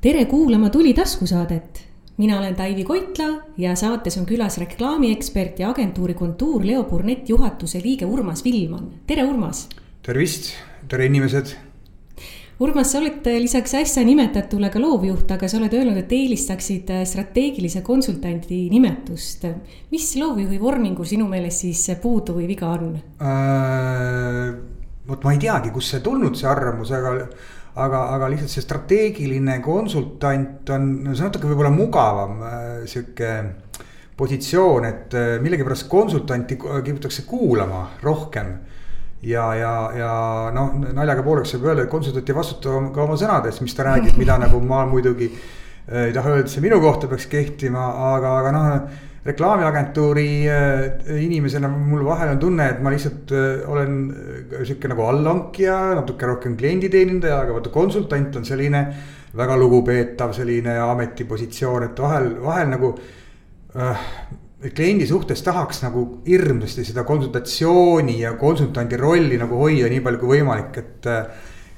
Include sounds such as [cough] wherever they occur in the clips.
tere kuulama Tuli taskusaadet. mina olen Taivi Koitla ja saates on külas reklaamiekspert ja agentuuri Kontuur Leo Burnett juhatuse liige Urmas Villman. tere, Urmas. tervist, tere inimesed. Urmas, sa oled lisaks äsja nimetatule ka loovjuht, aga sa oled öelnud, et eelistaksid strateegilise konsultandi nimetust. mis loovjuhi vormingul sinu meelest siis puudu või viga on äh,? vot ma ei teagi, kust see tulnud, see arvamus, aga aga, aga lihtsalt see strateegiline konsultant on, see on natuke võib-olla mugavam äh, sihuke positsioon, et äh, millegipärast konsultanti kiputakse kuulama rohkem. ja, ja, ja noh, naljaga pooleks võib öelda, et konsultant ei vastuta ka oma sõnades, mis ta räägib, mida nagu ma muidugi äh, ei taha öelda, et see minu kohta peaks kehtima, aga, aga noh reklaamiagentuuri äh, inimesena mul vahel on tunne, et ma lihtsalt äh, olen äh, sihuke nagu allhankija, natuke rohkem klienditeenindaja, aga vaata konsultant on selline väga lugupeetav selline ametipositsioon, et vahel, vahel nagu äh, kliendi suhtes tahaks nagu hirmsasti seda konsultatsiooni ja konsultandi rolli nagu hoida nii palju kui võimalik, et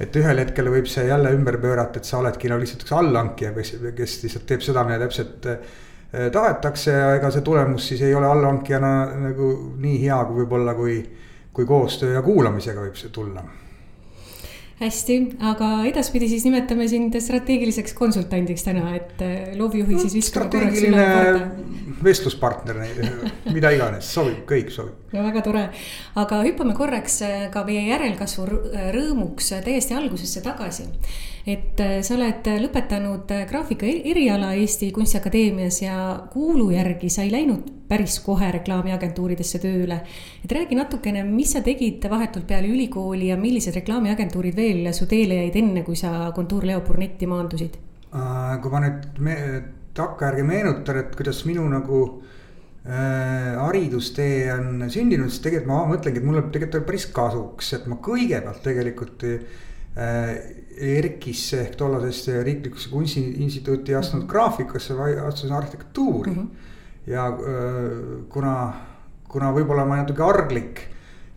et ühel hetkel võib see jälle ümber pöörata, et sa oledki no lihtsalt üks allhankija, kes, kes lihtsalt teeb seda, mida täpselt tahetakse ja ega see tulemus siis ei ole allhankijana nagu nii hea kui võib-olla, kui, kui koostöö ja kuulamisega võib see tulla hästi, aga edaspidi siis nimetame sind strateegiliseks konsultandiks täna, et äh, loovjuhi siis viskame korraks üle vestluspartner, mida iganes, sobib, kõik sobib. no väga tore, aga hüppame korraks äh, ka meie järelkasvu rõõmuks täiesti algusesse tagasi. Et äh, sa oled lõpetanud graafika eriala Eesti Kunstiakadeemias ja kuulu järgi sa ei läinud päris kohe reklaamiagentuuridesse tööle. et räägi natukene, mis sa tegid vahetult peale ülikooli ja millised reklaamiagentuurid veel su teele jäid enne, kui sa kontuur Leo Burnetti maandusid? Äh, kui ma nüüd me, takkajärgi meenutan, et kuidas minu nagu äh, haridustee on sündinud, siis tegelikult ma mõtlengi, et mulle tegelikult oli päris kasuks, et ma kõigepealt tegelikult äh, ERKisse ehk tollasesse riiklikusse kunstiinstituuti ei astunud -hmm. graafikasse, vaid astusin arhitektuuri mm. -hmm ja kuna, kuna võib-olla ma natuke arglik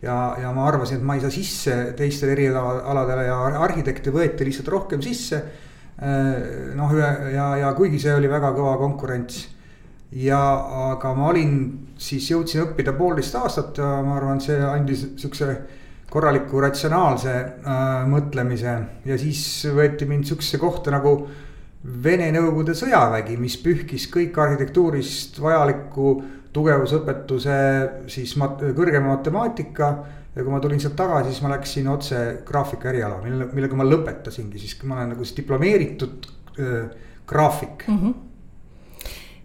ja, ja ma arvasin, et ma ei saa sisse teistele erialadele ja arhitekte võeti lihtsalt rohkem sisse. noh, ja, ja kuigi see oli väga kõva konkurents. ja, aga ma olin, siis jõudsin õppida poolteist aastat ja ma arvan, see andis sihukese korraliku ratsionaalse äh, mõtlemise ja siis võeti mind sihukesesse kohta nagu Vene Nõukogude sõjavägi, mis pühkis kõik arhitektuurist vajaliku tugevusõpetuse siis mat-, kõrgema matemaatika. ja kui ma tulin sealt tagasi, siis ma läksin otse graafika eriala, mille, millega ma lõpetasingi, siis ma olen nagu siis diplomeeritud äh, graafik mm. -hmm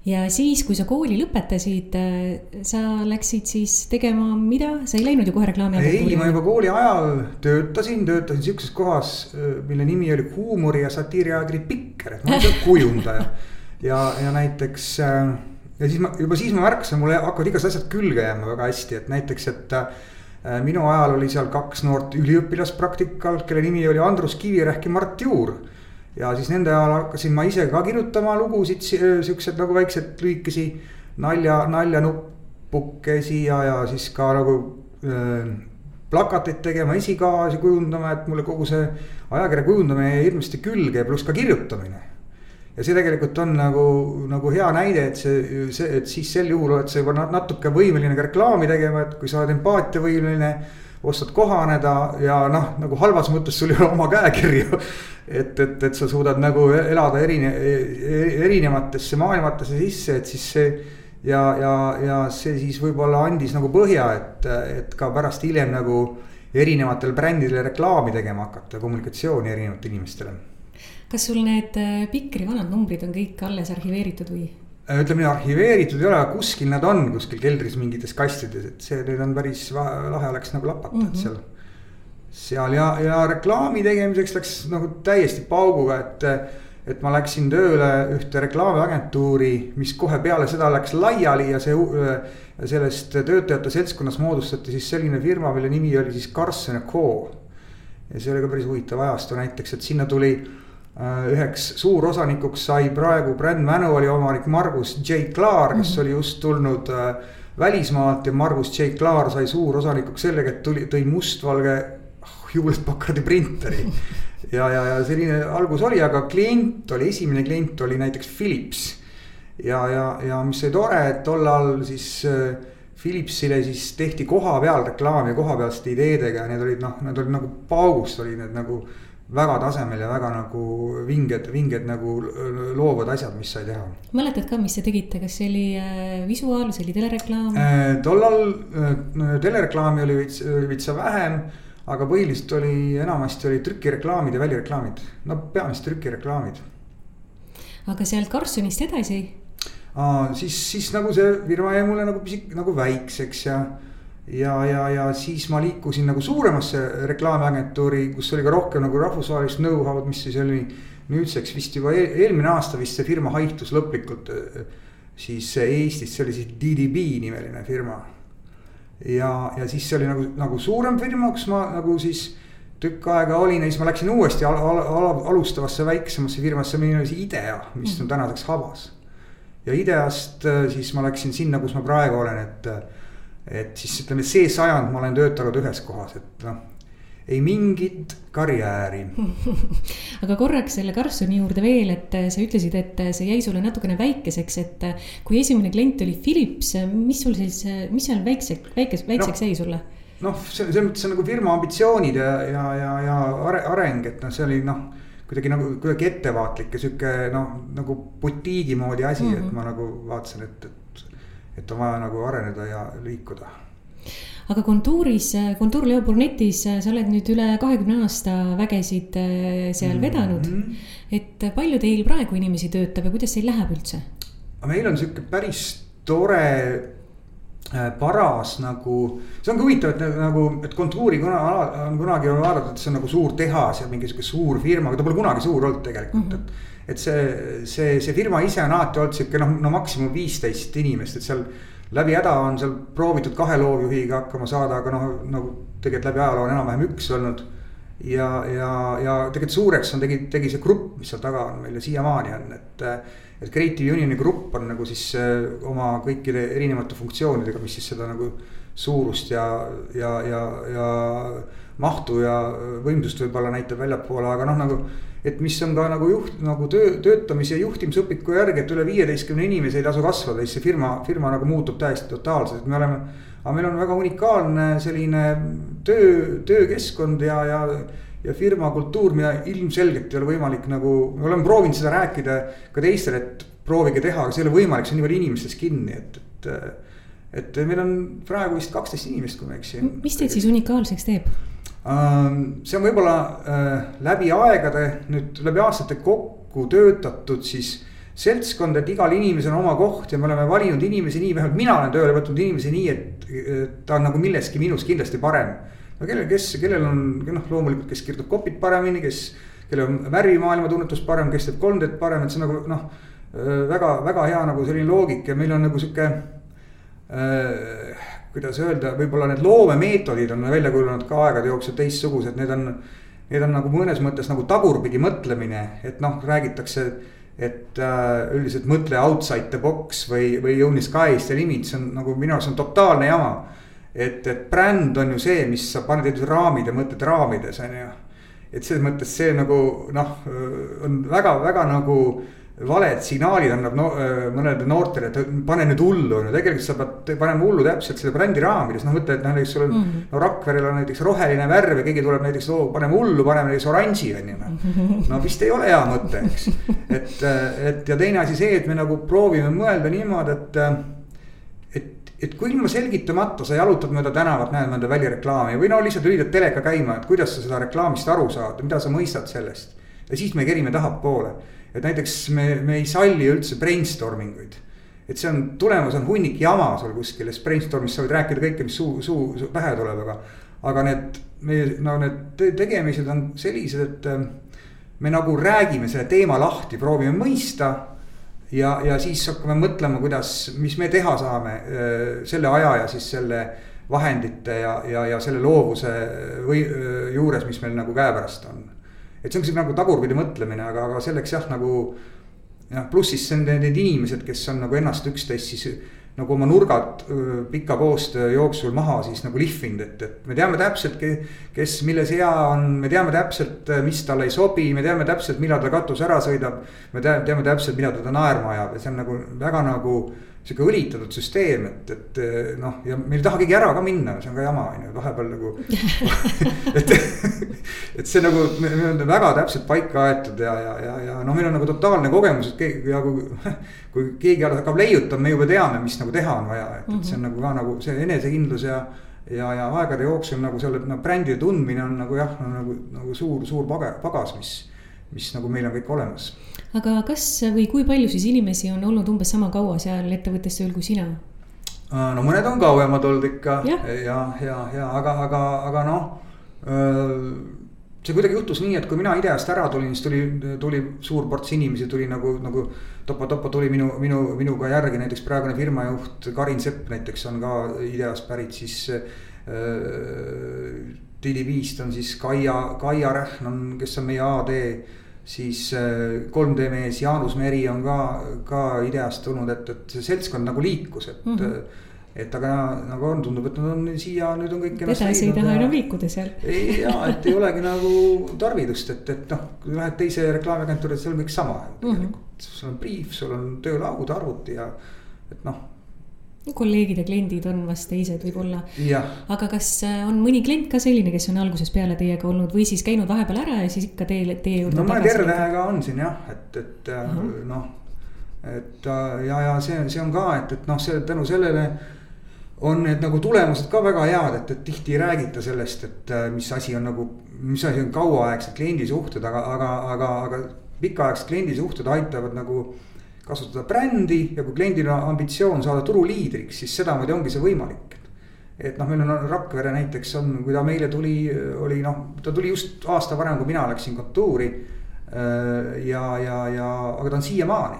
ja siis, kui sa kooli lõpetasid, äh, sa läksid siis tegema, mida, sa ei läinud ju kohe reklaamiagentuuri? ei, ma juba kooli ajal töötasin, töötasin sihukeses kohas, äh, mille nimi oli huumori ja satiiriajakiri Pikker, et ma olin seal [laughs] kujundaja. ja, ja näiteks äh, ja siis ma juba siis ma märkasin, mulle hakkavad igasugused asjad külge jääma väga hästi, et näiteks, et minu ajal oli seal kaks noort üliõpilast praktikal, kelle nimi oli Andrus Kivirähk ja Mart Juur ja siis nende ajal hakkasin ma ise ka kirjutama lugusid, siuksed nagu väiksed lühikesi nalja, naljanupukesi ja, ja siis ka nagu äh, plakateid tegema, esikaasi kujundama, et mulle kogu see ajakirja kujundamine jäi hirmsasti külge, pluss ka kirjutamine. ja see tegelikult on nagu, nagu hea näide, et see, see, et siis sel juhul oled sa juba natuke võimeline ka reklaami tegema, et kui sa oled empaatiavõimeline oskad kohaneda ja noh, nagu halvas mõttes sul ei ole oma käekirju. et, et, et sa suudad nagu elada erine-, erinevatesse maailmatesse sisse, et siis see. ja, ja, ja see siis võib-olla andis nagu põhja, et, et ka pärast hiljem nagu erinevatel brändidel reklaami tegema hakata, kommunikatsiooni erinevatele inimestele. kas sul need äh, Pikri vanad numbrid on kõik alles arhiveeritud või? Äh, ütleme nii, arhiveeritud ei ole, aga kuskil nad on, kuskil keldris mingites kastides, et see nüüd on päris lahe oleks nagu lapata mm, -hmm. et mhm. seal. seal ja, ja reklaami tegemiseks läks nagu täiesti pauguga, et. et ma läksin tööle ühte reklaamiagentuuri, mis kohe peale seda läks laiali ja see. sellest töötajate seltskonnas moodustati siis selline firma, mille nimi oli siis Carson Co. ja see oli ka päris huvitav ajastu näiteks, et sinna tuli üheks suurosanikuks sai praegu Brand Manuali omanik Margus J Klaar, kes mhm. oli just tulnud äh, välismaalt ja Margus J Klaar sai suurosanikuks sellega, et tuli, tõi mustvalge Hewlett Packardi printeri. [laughs] ja, ja, ja selline algus oli, aga klient oli, esimene klient oli näiteks Philips. ja, ja, ja mis oli tore, et tollal siis äh, Philipsile siis tehti koha peal reklaami kohapealsete ideedega ja need olid noh, need olid nagu paugust olid need nagu väga tasemel ja väga nagu vinged, vinged nagu loovad asjad, mis sai teha. mäletad ka, mis te tegite, kas see oli äh, visuaal, see oli telereklaam äh,? tollal äh, telereklaami oli veits, veits vähem aga põhiliselt oli, enamasti oli trükireklaamid ja välireklaamid, no peamiselt trükireklaamid. aga sealt Karlssonist edasi? siis, siis nagu see firma jäi mulle nagu pisik nagu väikseks ja. Ja, ja, ja siis ma liikusin nagu suuremasse reklaamiagentuuri, kus oli ka rohkem nagu rahvusvahelist know-how'd, mis siis oli. nüüdseks vist juba eel, eelmine aasta vist see firma haihtus lõplikult siis Eestis, see oli siis DDB nimeline firma ja, ja siis see oli nagu, nagu suurem firma, kus ma nagu siis tükk aega olin ja siis ma läksin uuesti al al al alustavasse väiksemasse firmasse, milline oli see IDEA, mis on mhm. tänaseks Havas. ja IDEA-st siis ma läksin sinna, kus ma praegu olen, et. Et siis ütleme, see sajand ma olen töötanud ühes kohas, et noh ei mingit karjääri [laughs] aga korraks selle Karlssoni juurde veel, et sa ütlesid, et see jäi sulle natukene väikeseks, et kui esimene klient oli Philips, mis sul siis, mis seal väikse, väikes, väikseks jäi no, sulle? noh, selles mõttes on nagu firma ambitsioonid ja, ja, ja, ja areng, et noh, see oli noh kuidagi nagu kuidagi ettevaatlik ja sihuke noh, nagu butiigi moodi asi mm, -hmm. et mhm. ma nagu vaatasin, et, et, et on vaja nagu areneda ja liikuda aga kontuuris, kontuur Leopold netis, sa oled nüüd üle kahekümne aasta vägesid äh, seal mm -hmm. vedanud. et palju teil praegu inimesi töötab ja kuidas teil läheb üldse? meil on sihuke päris tore paras nagu, see on ka huvitav, et nagu, et kontuuri kuna, on kunagi vaadatud, et see on nagu suur tehas ja mingi sihuke suur firma, aga ta pole kunagi suur olnud tegelikult mm, -hmm. et. et see, see, see firma ise on alati olnud sihuke noh, no maksimum viisteist inimest, et seal läbi häda on seal proovitud kahe loovjuhiga hakkama saada, aga noh, nagu tegelikult läbi ajaloo on enam-vähem üks olnud. Ja, ja, ja tegelikult suureks on tegi, tegi see grupp, mis seal taga on meil ja siiamaani on, et. et Creative Unioni grupp on nagu siis äh, oma kõikide erinevate funktsioonidega, mis siis seda nagu suurust ja, ja, ja, ja mahtu ja võimsust võib-olla näitab väljapoole, aga noh, nagu et mis on ka nagu juht, nagu töö, töötamise juhtimisõpiku järgi, et üle viieteistkümne inimese ei tasu kasvada, siis see firma, firma nagu muutub täiesti totaalselt, me oleme. Aga meil on väga unikaalne selline töö, töökeskkond ja, ja, ja firma kultuur, mida ilmselgelt ei ole võimalik nagu, me oleme proovinud seda rääkida ka teistele, et proovige teha, aga see ei ole võimalik, see on nii palju inimestes kinni, et, et et meil on praegu vist kaksteist inimest, kui ma ei eksi. mis teid siis unikaalseks teeb? Ähm, see on võib-olla äh, läbi aegade nüüd läbi aastate kokku töötatud siis seltskond, et igal inimesel on oma koht ja me oleme valinud inimesi nii, vähemalt mina olen tööle võtnud inimesi nii, et ta on nagu milleski minus kindlasti parem. no kellel, kes, kellel on noh, loomulikult, kes kirjutab copy't paremini, kes, kellel on värvimaailma tunnetus parem, kes teeb 3D-d parem, et see nagu noh. väga, väga hea nagu selline loogika ja meil on nagu sihuke äh, kuidas öelda, võib-olla need loomemeetodid on välja kujunenud ka aegade jooksul teistsugused, need on. Need on nagu mõnes mõttes nagu tagurpidi mõtlemine, et noh, räägitakse, et äh, üldiselt mõtle outside the box või, või own the sky is the limit, see on nagu minu arust on totaalne jama. et, et bränd on ju see, mis sa paned endale raamid ja mõtled raamides, on ju. et selles mõttes see nagu noh, on väga-väga nagu valed signaalid annab no, mõnedele noortele, et pane nüüd hullu on ju, tegelikult sa pead panema hullu täpselt selle brändi raamides, noh mõtle, et noh näiteks sul on mm. -hmm. no Rakverel on näiteks roheline värv ja keegi tuleb näiteks, oo paneme hullu, paneme näiteks oranži on ju noh. no vist ei ole hea mõte, eks, et, et ja teine asi see, et me nagu proovime mõelda niimoodi, et. et, et kui ilma selgitamata sa jalutad mööda tänavat, näed mõnda välireklaami või no lihtsalt üritad teleka käima, et kuidas sa seda reklaamist aru saad, mida sa mõistad sellest. ja siis me kerime tahapoole et näiteks me, me ei salli üldse brainstorming uid. et see on, tulemus on hunnik jama sul kuskil, sest brainstorm'is sa võid rääkida kõike, mis suu, suu, suu pähe tuleb, aga. aga need, meie, no need tegemised on sellised, et ähm, me nagu räägime selle teema lahti, proovime mõista ja, ja siis hakkame mõtlema, kuidas, mis me teha saame äh, selle aja ja siis selle vahendite ja, ja, ja selle loovuse või äh, juures, mis meil nagu käepärast on et see on sihuke nagu tagurpidi mõtlemine, aga, aga selleks jah, nagu. jah, pluss siis on need inimesed, kes on nagu ennast üksteist siis nagu oma nurgad pika koostöö jooksul maha siis nagu lihvinud, et, et me teame täpselt, kes milles hea on, me teame täpselt, mis talle ei sobi, me teame täpselt, millal ta katus ära sõidab. me teame, teame täpselt, millal ta naerma ajab ja see on nagu väga nagu sihuke õlitatud süsteem, et, et noh, ja meil ei taha keegi ära ka minna, see on ka jama, on ju, vahepeal nagu [laughs] et, et see nagu, me oleme väga täpselt paika aetud ja, ja, ja, ja noh, meil on nagu totaalne kogemus, et keegi ja kui. kui keegi hakkab leiutama, me juba teame, mis nagu teha on vaja, et, et see on nagu ka nagu see enesekindlus ja ja, ja aegade jooksul nagu selle no, brändide tundmine on nagu jah, nagu, nagu suur, suur pagas, mis, mis nagu meil on kõik olemas aga kas või kui palju siis inimesi on olnud umbes sama kaua seal ettevõttes tööl kui sina? Äh, no mõned on kauemad olnud ikka ja, ja, ja, ja aga, aga, aga noh äh, see kuidagi juhtus nii, et kui mina IDEA-st ära tulin, siis tuli, tuli suur ports inimesi tuli nagu, nagu topa-topa tuli minu, minu, minuga järgi, näiteks praegune firma juht Karin Sepp näiteks on ka IDEA-st pärit, siis äh,. Dili5-st on siis Kaia, Kaia Rähn on, kes on meie AD siis 3D äh, mees Jaanus Meri on ka, ka IDEA-st tulnud, et, et see seltskond nagu liikus, et mm. -hmm et aga nagu on, tundub, et nad on siia, nüüd on kõik. edasi ei taha enam liikuda seal. ja, et ei olegi nagu tarvidust, et, et noh, kui lähed teise reklaamiagentuuri, seal on kõik sama mm. -hmm. sul on briif, sul on töölaud, arvuti ja, et noh kolleegid ja kliendid on vast teised võib-olla. aga kas äh, on mõni klient ka selline, kes on algusest peale teiega olnud või siis käinud vahepeal ära ja siis ikka teie, teie juurde no mõne tervehäga on siin jah, et, et uh -huh. noh. et äh, ja, ja see, see on ka, et, et noh, see tänu sellele on need nagu tulemused ka väga head, et, et tihti ei räägita sellest, et mis asi on nagu, mis asi on kauaaegsed kliendisuhted, aga, aga, aga, aga pikaaegsed kliendisuhted aitavad nagu kasutada brändi ja kui kliendil on ambitsioon saada turuliidriks, siis sedamoodi ongi see võimalik. et noh, meil on Rakvere näiteks on, kui ta meile tuli, oli noh, ta tuli just aasta varem, kui mina läksin kontuuri. Äh, ja, ja, ja, aga ta on siiamaani,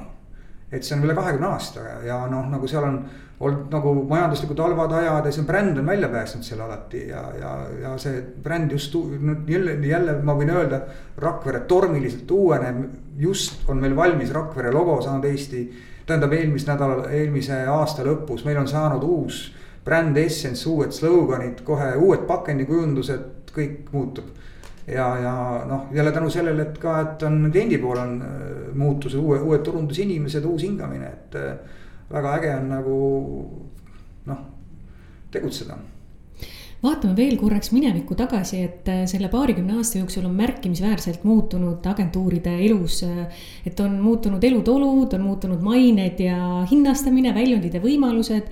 et see on üle kahekümne aasta ja noh, nagu seal on olnud nagu majanduslikud halvad ajad ja see bränd on välja päästnud selle alati ja, ja, ja see bränd just jälle, jälle ma võin öelda. Rakvere tormiliselt uueneb, just on meil valmis Rakvere logo saanud Eesti. tähendab eelmise nädala, eelmise aasta lõpus meil on saanud uus bränd essence, uued slogan'id, kohe uued pakendikujundused, kõik muutub ja, ja noh, jälle tänu sellele, et ka, et on kliendi pool on äh, muutus, uue, uued turundusinimesed, uus hingamine, et äh, väga äge on nagu noh, tegutseda vaatame veel korraks minevikku tagasi, et äh, selle paarikümne aasta jooksul on märkimisväärselt muutunud agentuuride elus. Äh, et on muutunud elutolud, on muutunud mained ja hinnastamine, väljundid ja võimalused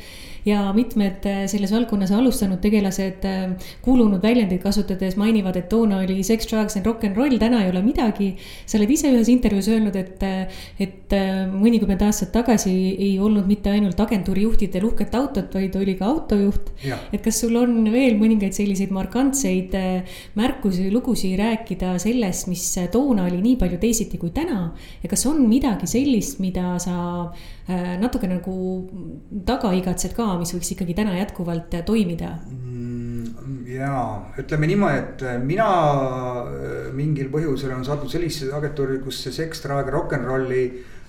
ja mitmed äh, selles valdkonnas alustanud tegelased äh, kuulunud väljendeid kasutades mainivad, et toona oli sex, drugs and rock n roll, täna ei ole midagi. sa oled ise ühes intervjuus öelnud, et, äh, et mõnikümmend aastat tagasi ei olnud mitte ainult agentuurijuhtidel uhket autot, vaid oli ka autojuht. et kas sul on veel mõningaid selliseid markantseid märkusi, lugusid rääkida sellest, mis toona oli nii palju teisiti kui täna ja kas on midagi sellist, mida sa natuke nagu taga igatsed ka, mis võiks ikkagi täna jätkuvalt äh, toimida mm,? ja ütleme niimoodi, et äh, mina äh, mingil põhjusel olen sattunud sellisesse agentuuri, kus see seks, drag, rock n rolli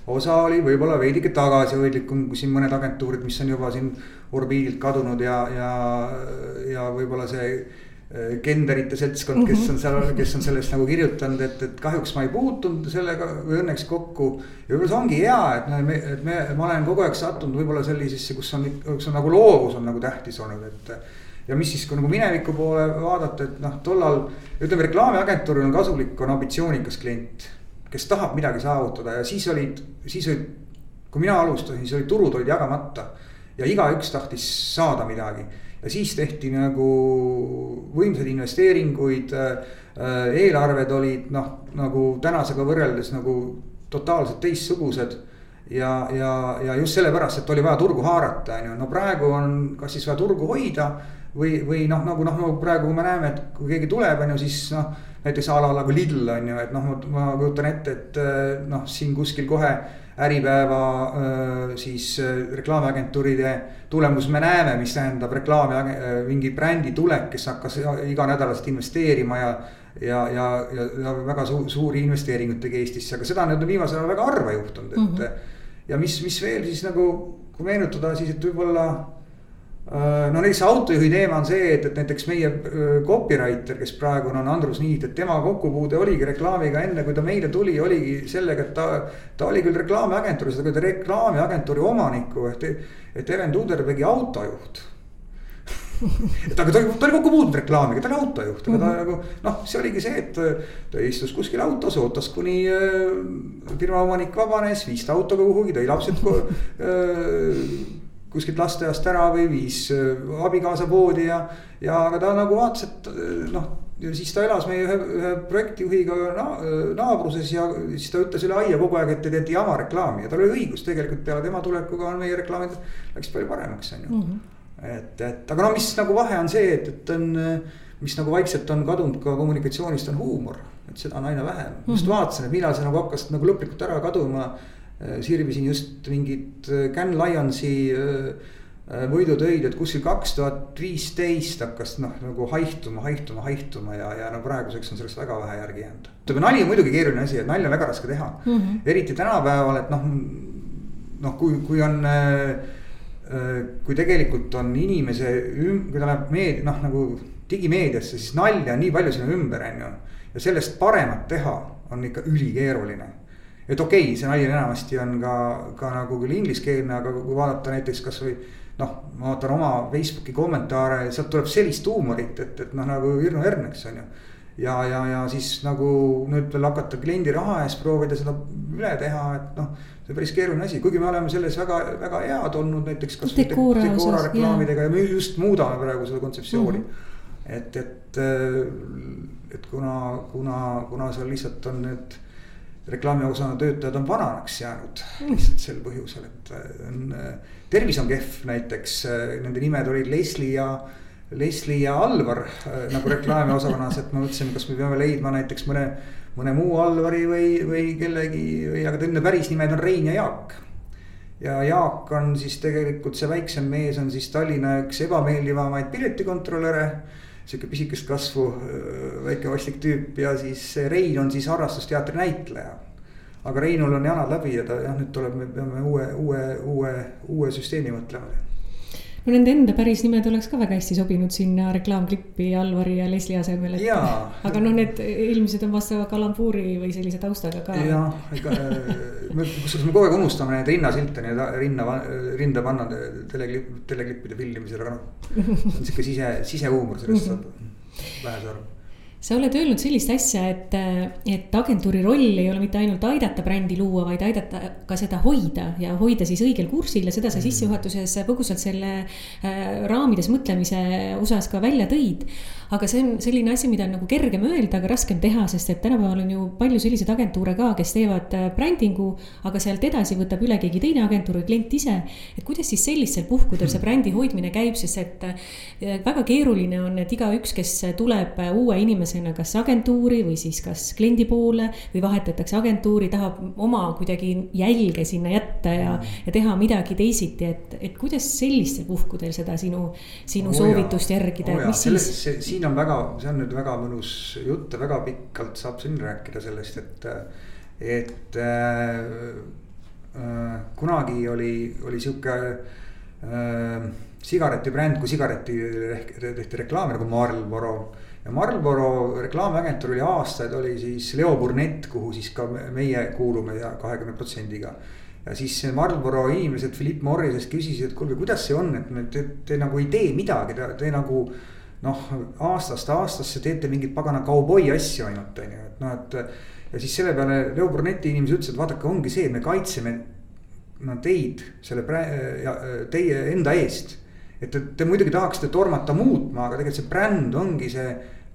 osa oli võib-olla veidike tagasihoidlikum kui siin mõned agentuurid, mis on juba siin orbiidilt kadunud ja, ja, ja võib-olla see genderite seltskond, kes on seal, kes on sellest nagu kirjutanud, et, et kahjuks ma ei puutunud sellega või õnneks kokku. ja võib-olla see ongi hea, et me, et me, ma olen kogu aeg sattunud võib-olla sellisesse, kus on, kus on nagu loovus on nagu tähtis olnud, et. ja mis siis, kui nagu mineviku poole vaadata, et noh, tollal ütleme, reklaamiagentuuril on kasulik, on ambitsioonikas klient. kes tahab midagi saavutada ja siis olid, siis olid, kui mina alustasin, siis olid turud olid jagamata ja igaüks tahtis saada midagi ja siis tehti nagu võimsaid investeeringuid. Äh, eelarved olid noh, nagu tänasega võrreldes nagu totaalselt teistsugused. ja, ja, ja just sellepärast, et oli vaja turgu haarata, on ju, no praegu on, kas siis vaja turgu hoida või, või noh, nagu noh, nagu praegu me näeme, et kui keegi tuleb, on ju, siis noh. näiteks a la nagu Lidl on ju, et noh, ma kujutan ette, et noh, siin kuskil kohe Äripäeva siis reklaamiagentuuride tulemus me näeme, mis tähendab reklaami, mingi brändi tulek, kes hakkas iganädalaselt investeerima ja. ja, ja, ja, ja väga suur, suuri investeeringuid tegi Eestisse, aga seda on nüüd viimasel ajal väga harva juhtunud, et mm. -hmm. ja mis, mis veel siis nagu kui meenutada siis, et võib-olla Äh, no näiteks autojuhi teema on see, et, et näiteks meie äh, copywriter, kes praegu on Andrus Niit, et tema kokkupuude oligi reklaamiga enne, kui ta meile tuli, oligi sellega, et ta. ta oli küll reklaamiagentuuris, aga ta reklaamiagentuuri omaniku ehk, et Even Tuderbergi autojuht [laughs] et aga ta, ta oli kokku puutunud reklaamiga, ta oli autojuht, aga ta mhm. nagu noh, see oligi see, et ta istus kuskil autos, ootas kuni äh, firma omanik vabanes, viis ta autoga kuhugi, tõi lapsed [laughs] äh, kuskilt lasteaiast ära või viis äh, abikaasa poodi ja, ja aga ta nagu vaatas, et äh, noh. ja siis ta elas meie ühe, ühe projektijuhiga na, äh, naabruses ja siis ta ütles üle aia kogu aeg, et te teete jama reklaami ja tal oli õigus, tegelikult peale tema tulekuga on meie reklaamid läks palju paremaks, on ju mm. -hmm. et, et aga no mis nagu vahe on see, et, et on, mis nagu vaikselt on kadunud ka kommunikatsioonist on huumor, et seda on aina vähem mm, -hmm. just vaatasin, et millal see nagu hakkas nagu lõplikult ära kaduma sirvisin just mingit Can äh, Lionsi äh, võidutöid, et kuskil kaks tuhat viisteist hakkas noh, nagu haihtuma, haihtuma, haihtuma ja, ja no praeguseks on sellest väga vähe järgi jäänud. ütleme nali on muidugi keeruline asi, et nalja on väga raske teha mm, -hmm. eriti tänapäeval, et noh, noh, kui, kui on kui tegelikult on inimese, kui ta läheb meedia, noh nagu digimeediasse, siis nalja on nii palju sinna ümber, on ju. ja sellest paremat teha on ikka ülikeeruline et okei okay,, see nali enamasti on ka, ka nagu küll ingliskeelne, aga kui vaadata näiteks kasvõi noh, ma vaatan oma Facebooki kommentaare, sealt tuleb sellist huumorit, et, et noh, nagu Irno Ern, eks on ju. ja, ja, ja siis nagu nüüd veel hakata kliendi raha eest proovida seda üle teha, et noh. see on päris keeruline asi, kuigi me oleme selles väga, väga head olnud näiteks kasvõi Decora, Decora reklaamidega ja. ja me just muudame praegu seda kontseptsiooni mm. -hmm. et, et, et kuna, kuna, kuna seal lihtsalt on need reklaamiosakonna töötajad on vananeks jäänud lihtsalt sel põhjusel, et äh, on, äh, tervis on kehv näiteks, äh, nende nimed olid Leslie ja. Leslie ja Alvar nagu reklaamiosakonnas, et me mõtlesime, kas me peame leidma näiteks mõne, mõne muu Alvari või, või kellegi või, aga nende päris nimed on Rein ja Jaak. ja Jaak on siis tegelikult see väiksem mees on siis Tallinna üks ebameeldivamaid piletikontrolöre sihuke pisikest kasvu väike vastik tüüp ja siis Rein on siis harrastusteatri näitleja. aga Reinul on janad läbi ja ta jah, nüüd tuleb, me peame uue, uue, uue, uue süsteemi mõtlema no nende enda päris nimed oleks ka väga hästi sobinud sinna reklaamklippi Alvari ja Leslie asemel, et. aga noh, need ilmselt on vastava kalambuuri või sellise taustaga ka. jah, ega me, kusjuures me kogu aeg unustame neid rinnasilte nii-öelda rinna, rinda panna teleklipp, teleklippide filmimisel, aga noh. see on sihuke sise, sisehuumor, sellest saab vähese aru sa oled öelnud sellist asja, et, et agentuuri roll ei ole mitte ainult aidata brändi luua, vaid aidata ka seda hoida ja hoida siis õigel kursil ja seda sa mm. sissejuhatuses põgusalt selle äh, raamides mõtlemise osas ka välja tõid aga see on selline asi, mida on nagu kergem öelda, aga raskem teha, sest et tänapäeval on ju palju selliseid agentuure ka, kes teevad äh, brändingu, aga sealt edasi võtab üle keegi teine agentuur või klient ise. et kuidas siis sellistel puhkudel see brändi hoidmine käib, sest et äh, väga keeruline on, et igaüks, kes tuleb uue inimesena kas agentuuri või siis kas kliendi poole või vahetatakse agentuuri, tahab oma kuidagi jälge sinna jätta ja, ja teha midagi teisiti, et, et kuidas sellistel puhkudel seda sinu, sinu oh soovitust järgida oh, mis siis? siin on väga, see on nüüd väga mõnus jutt ja väga pikalt saab siin rääkida sellest, et, et äh, äh, kunagi oli, oli sihuke äh, sigaretibränd, kui sigareti tehti reklaami nagu Marlboro. Ja Marlboro reklaamiagentuur oli aastaid, oli siis Leo Burnett, kuhu siis ka meie kuulume ja kahekümne protsendiga ja siis Marlboro inimesed Philip Morrisest küsisid, et kuulge, kuidas see on, et te, te, nagu ei tee midagi, te, nagu noh, aastast aastasse teete mingeid pagana kauboi asju ainult, on ju, et noh, et. ja siis selle peale Leo Bruneti inimesed ütlesid, vaadake, ongi see, me kaitseme no teid selle prä-, teie enda eest. et te, te muidugi tahaksite tormata muutma, aga tegelikult see bränd ongi see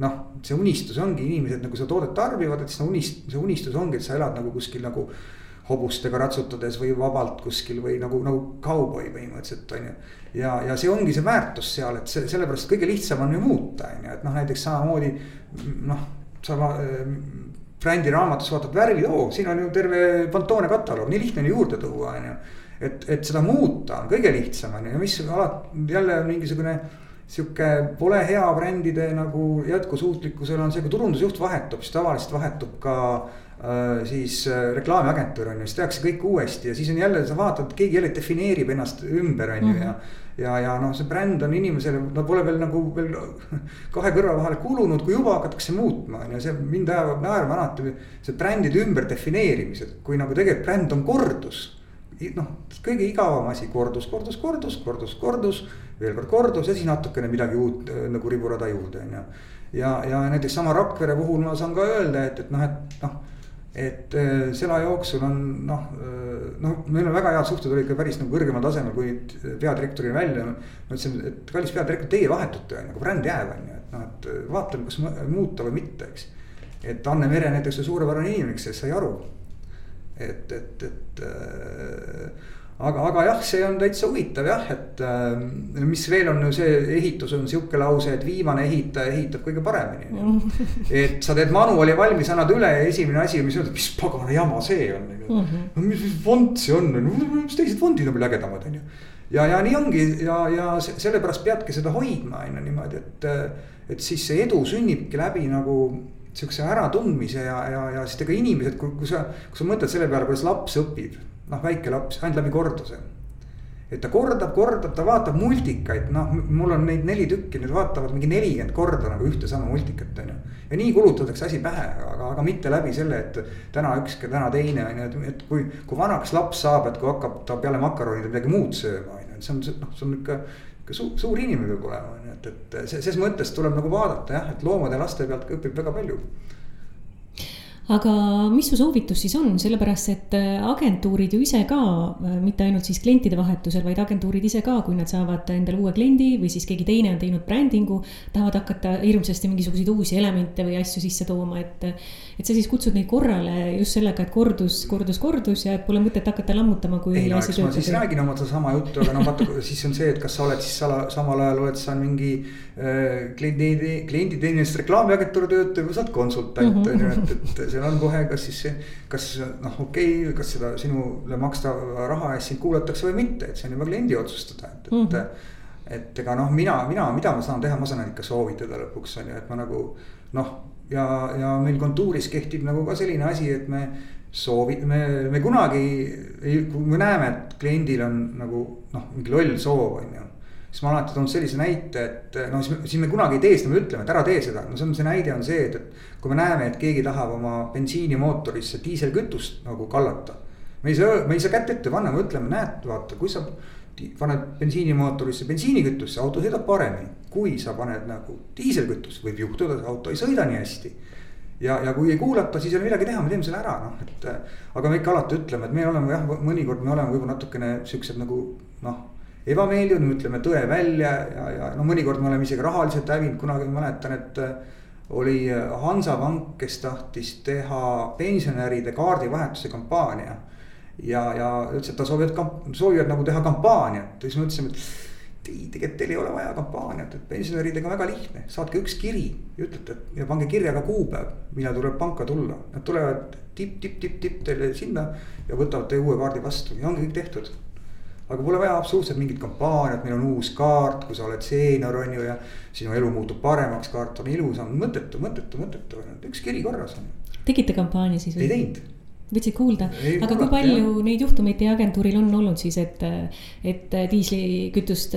noh, see unistus ongi inimesed nagu seda toodet tarbivad, et siis unist-, see unistus ongi, et sa elad nagu kuskil nagu hobustega ratsutades või vabalt kuskil või nagu, nagu kauboi põhimõtteliselt on ju. ja, ja see ongi see väärtus seal, et see sellepärast kõige lihtsam on ju muuta, on ju, et noh, näiteks samamoodi noh, sa brändi raamatus vaatad värvid, oo, siin on ju terve Pantone kataloog, nii lihtne on juurde tuua, on ju. et, et seda muuta on kõige lihtsam on ju, mis alati jälle mingisugune sihuke pole hea brändide nagu jätkusuutlikkusel on see, kui turundusjuht vahetub, siis tavaliselt vahetub ka siis reklaamiagentuur on ju, siis tehakse kõik uuesti ja siis on jälle, sa vaatad, keegi jälle defineerib ennast ümber, on ju ja ja, ja noh, see bränd on inimesele, no pole veel nagu veel kahe kõrva vahele kulunud, kui juba hakatakse muutma, on ju, see mind ajab naerma alati. see brändide ümberdefineerimised, kui nagu tegelikult bränd on kordus noh, kõige igavam asi, kordus, kordus, kordus, kordus, kordus, veel kord kordus ja siis natukene midagi uut äh, nagu riburada juurde, on ju. ja, ja näiteks sama Rakvere puhul ma saan ka öelda, et, et noh, et noh. et äh, selle aja jooksul on noh, äh, noh, meil on väga head suhted olid ka päris nagu kõrgemal tasemel, kui peadirektorile välja. ma ütlesin, et kallis peadirektor, teie vahetute on ju, aga bränd jääb, on ju, et noh, et vaatame, kas muuta või mitte, eks. et Anne Mere näiteks on suurepärane inimene, kes sai aru et, et, et aga, aga jah, see on täitsa huvitav jah, et äh, mis veel on see ehitus on sihuke lause, et viimane ehitaja ehitab kõige paremini. [laughs] et sa teed manuali valmis, annad üle ja esimene asi, mis öelda, mis pagana jama see on. Mhm. no mis fond see on, mis teised fondid on veel ägedamad, on ju. ja, ja nii ongi ja, ja sellepärast peadki seda hoidma on ju niimoodi, et, et siis see edu sünnibki läbi nagu sihukese äratundmise ja, ja, ja siis ega inimesed, kui, kui sa, kui sa mõtled selle peale, kuidas laps õpib, noh, väike laps ainult läbi korduse. et ta kordab, kordab, ta vaatab multikaid, noh, mul on neid neli tükki, need vaatavad mingi nelikümmend korda nagu ühte sama multikat, on ju. ja nii kulutatakse asi pähe, aga, aga mitte läbi selle, et täna üks, täna teine on ju, et, et kui, kui vanaks laps saab, et kui hakkab ta peale makaronide midagi muud sööma, on ju, et see on, noh, see on ikka ikka suur, suur inimene peab olema, on ju, et, et ses mõttes tuleb nagu vaadata jah, et loomade laste pealt õpib väga palju aga mis su soovitus siis on, sellepärast et äh, agentuurid ju ise ka, äh, mitte ainult siis klientide vahetusel, vaid agentuurid ise ka, kui nad saavad endale uue kliendi või siis keegi teine on teinud brändingu. tahavad hakata hirmsasti mingisuguseid uusi elemente või asju sisse tooma, et, et sa siis kutsud neid korrale just sellega, et kordus, kordus, kordus ja pole mõtet hakata lammutama, kui. ei no eks ma siis räägin oma sedasama juttu, aga no vaata, siis on see, et kas sa oled siis sala, samal ajal oled sa mingi äh, kliendi, klienditeenindust reklaamiagentuuri töötaja või sa oled konsultant on ju, et, et seal on kohe, kas siis see, kas noh, okei okay,, kas seda sinule makstava raha eest sind kuulatakse või mitte, et see on juba kliendi otsustada, et, et mm. -hmm. et ega noh, mina, mina, mida ma saan teha, ma saan ikka soovitada lõpuks on ju, et ma nagu noh. Ja, ja meil kontuuris kehtib nagu ka selline asi, et me soovi-, me, me kunagi kui me näeme, et kliendil on nagu noh, mingi loll soov on ju siis ma alati toon sellise näite, et noh, siis me kunagi ei tee seda, me ütleme, et ära tee seda, no see on, see näide on see, et, et. kui me näeme, et keegi tahab oma bensiinimootorisse diiselkütust nagu kallata. me ei saa, me ei saa kätt ette panna, me ütleme, näed, vaata, kui sa paned bensiinimootorisse bensiinikütust, see auto sõidab paremini. Kui sa paned nagu diiselkütust, võib juhtuda, see auto ei sõida nii hästi ja, ja kui ei kuulata, siis ei ole midagi teha, me teeme selle ära, noh, et. aga me ikka alati ütleme, et me oleme jah, mõnikord me oleme võib-olla natukene siuksed nagu noh ebameeldivad, me ütleme tõe välja ja, ja no mõnikord me oleme isegi rahaliselt hävinud, kunagi ma mäletan, et. Äh, oli äh, Hansapank, kes tahtis teha pensionäride kaardivahetuse kampaania. ja, ja ütles, et ta soovivad, soovivad nagu teha kampaaniat ja siis me ütlesime, et ei, tegelikult teil ei ole vaja kampaaniat, et pensionäridega on väga lihtne, saatke üks kiri. ütlete ja pange kirja ka kuupäev, millal tuleb panka tulla, nad tulevad tipp, tipp, tipp, tipp teile sinna ja võtavad teie uue kaardi vastu ja ongi kõik tehtud aga pole vaja absoluutselt mingit kampaaniat, meil on uus kaart, kui sa oled seenior on ju ja. sinu elu muutub paremaks, kaart on ilusam, mõttetu, mõttetu, mõttetu, üks kiri korras on. tegite kampaania siis ei teinud võtsid kuulda, aga kui palju jah. neid juhtumeid teie agentuuril on olnud siis, et, et diislikütust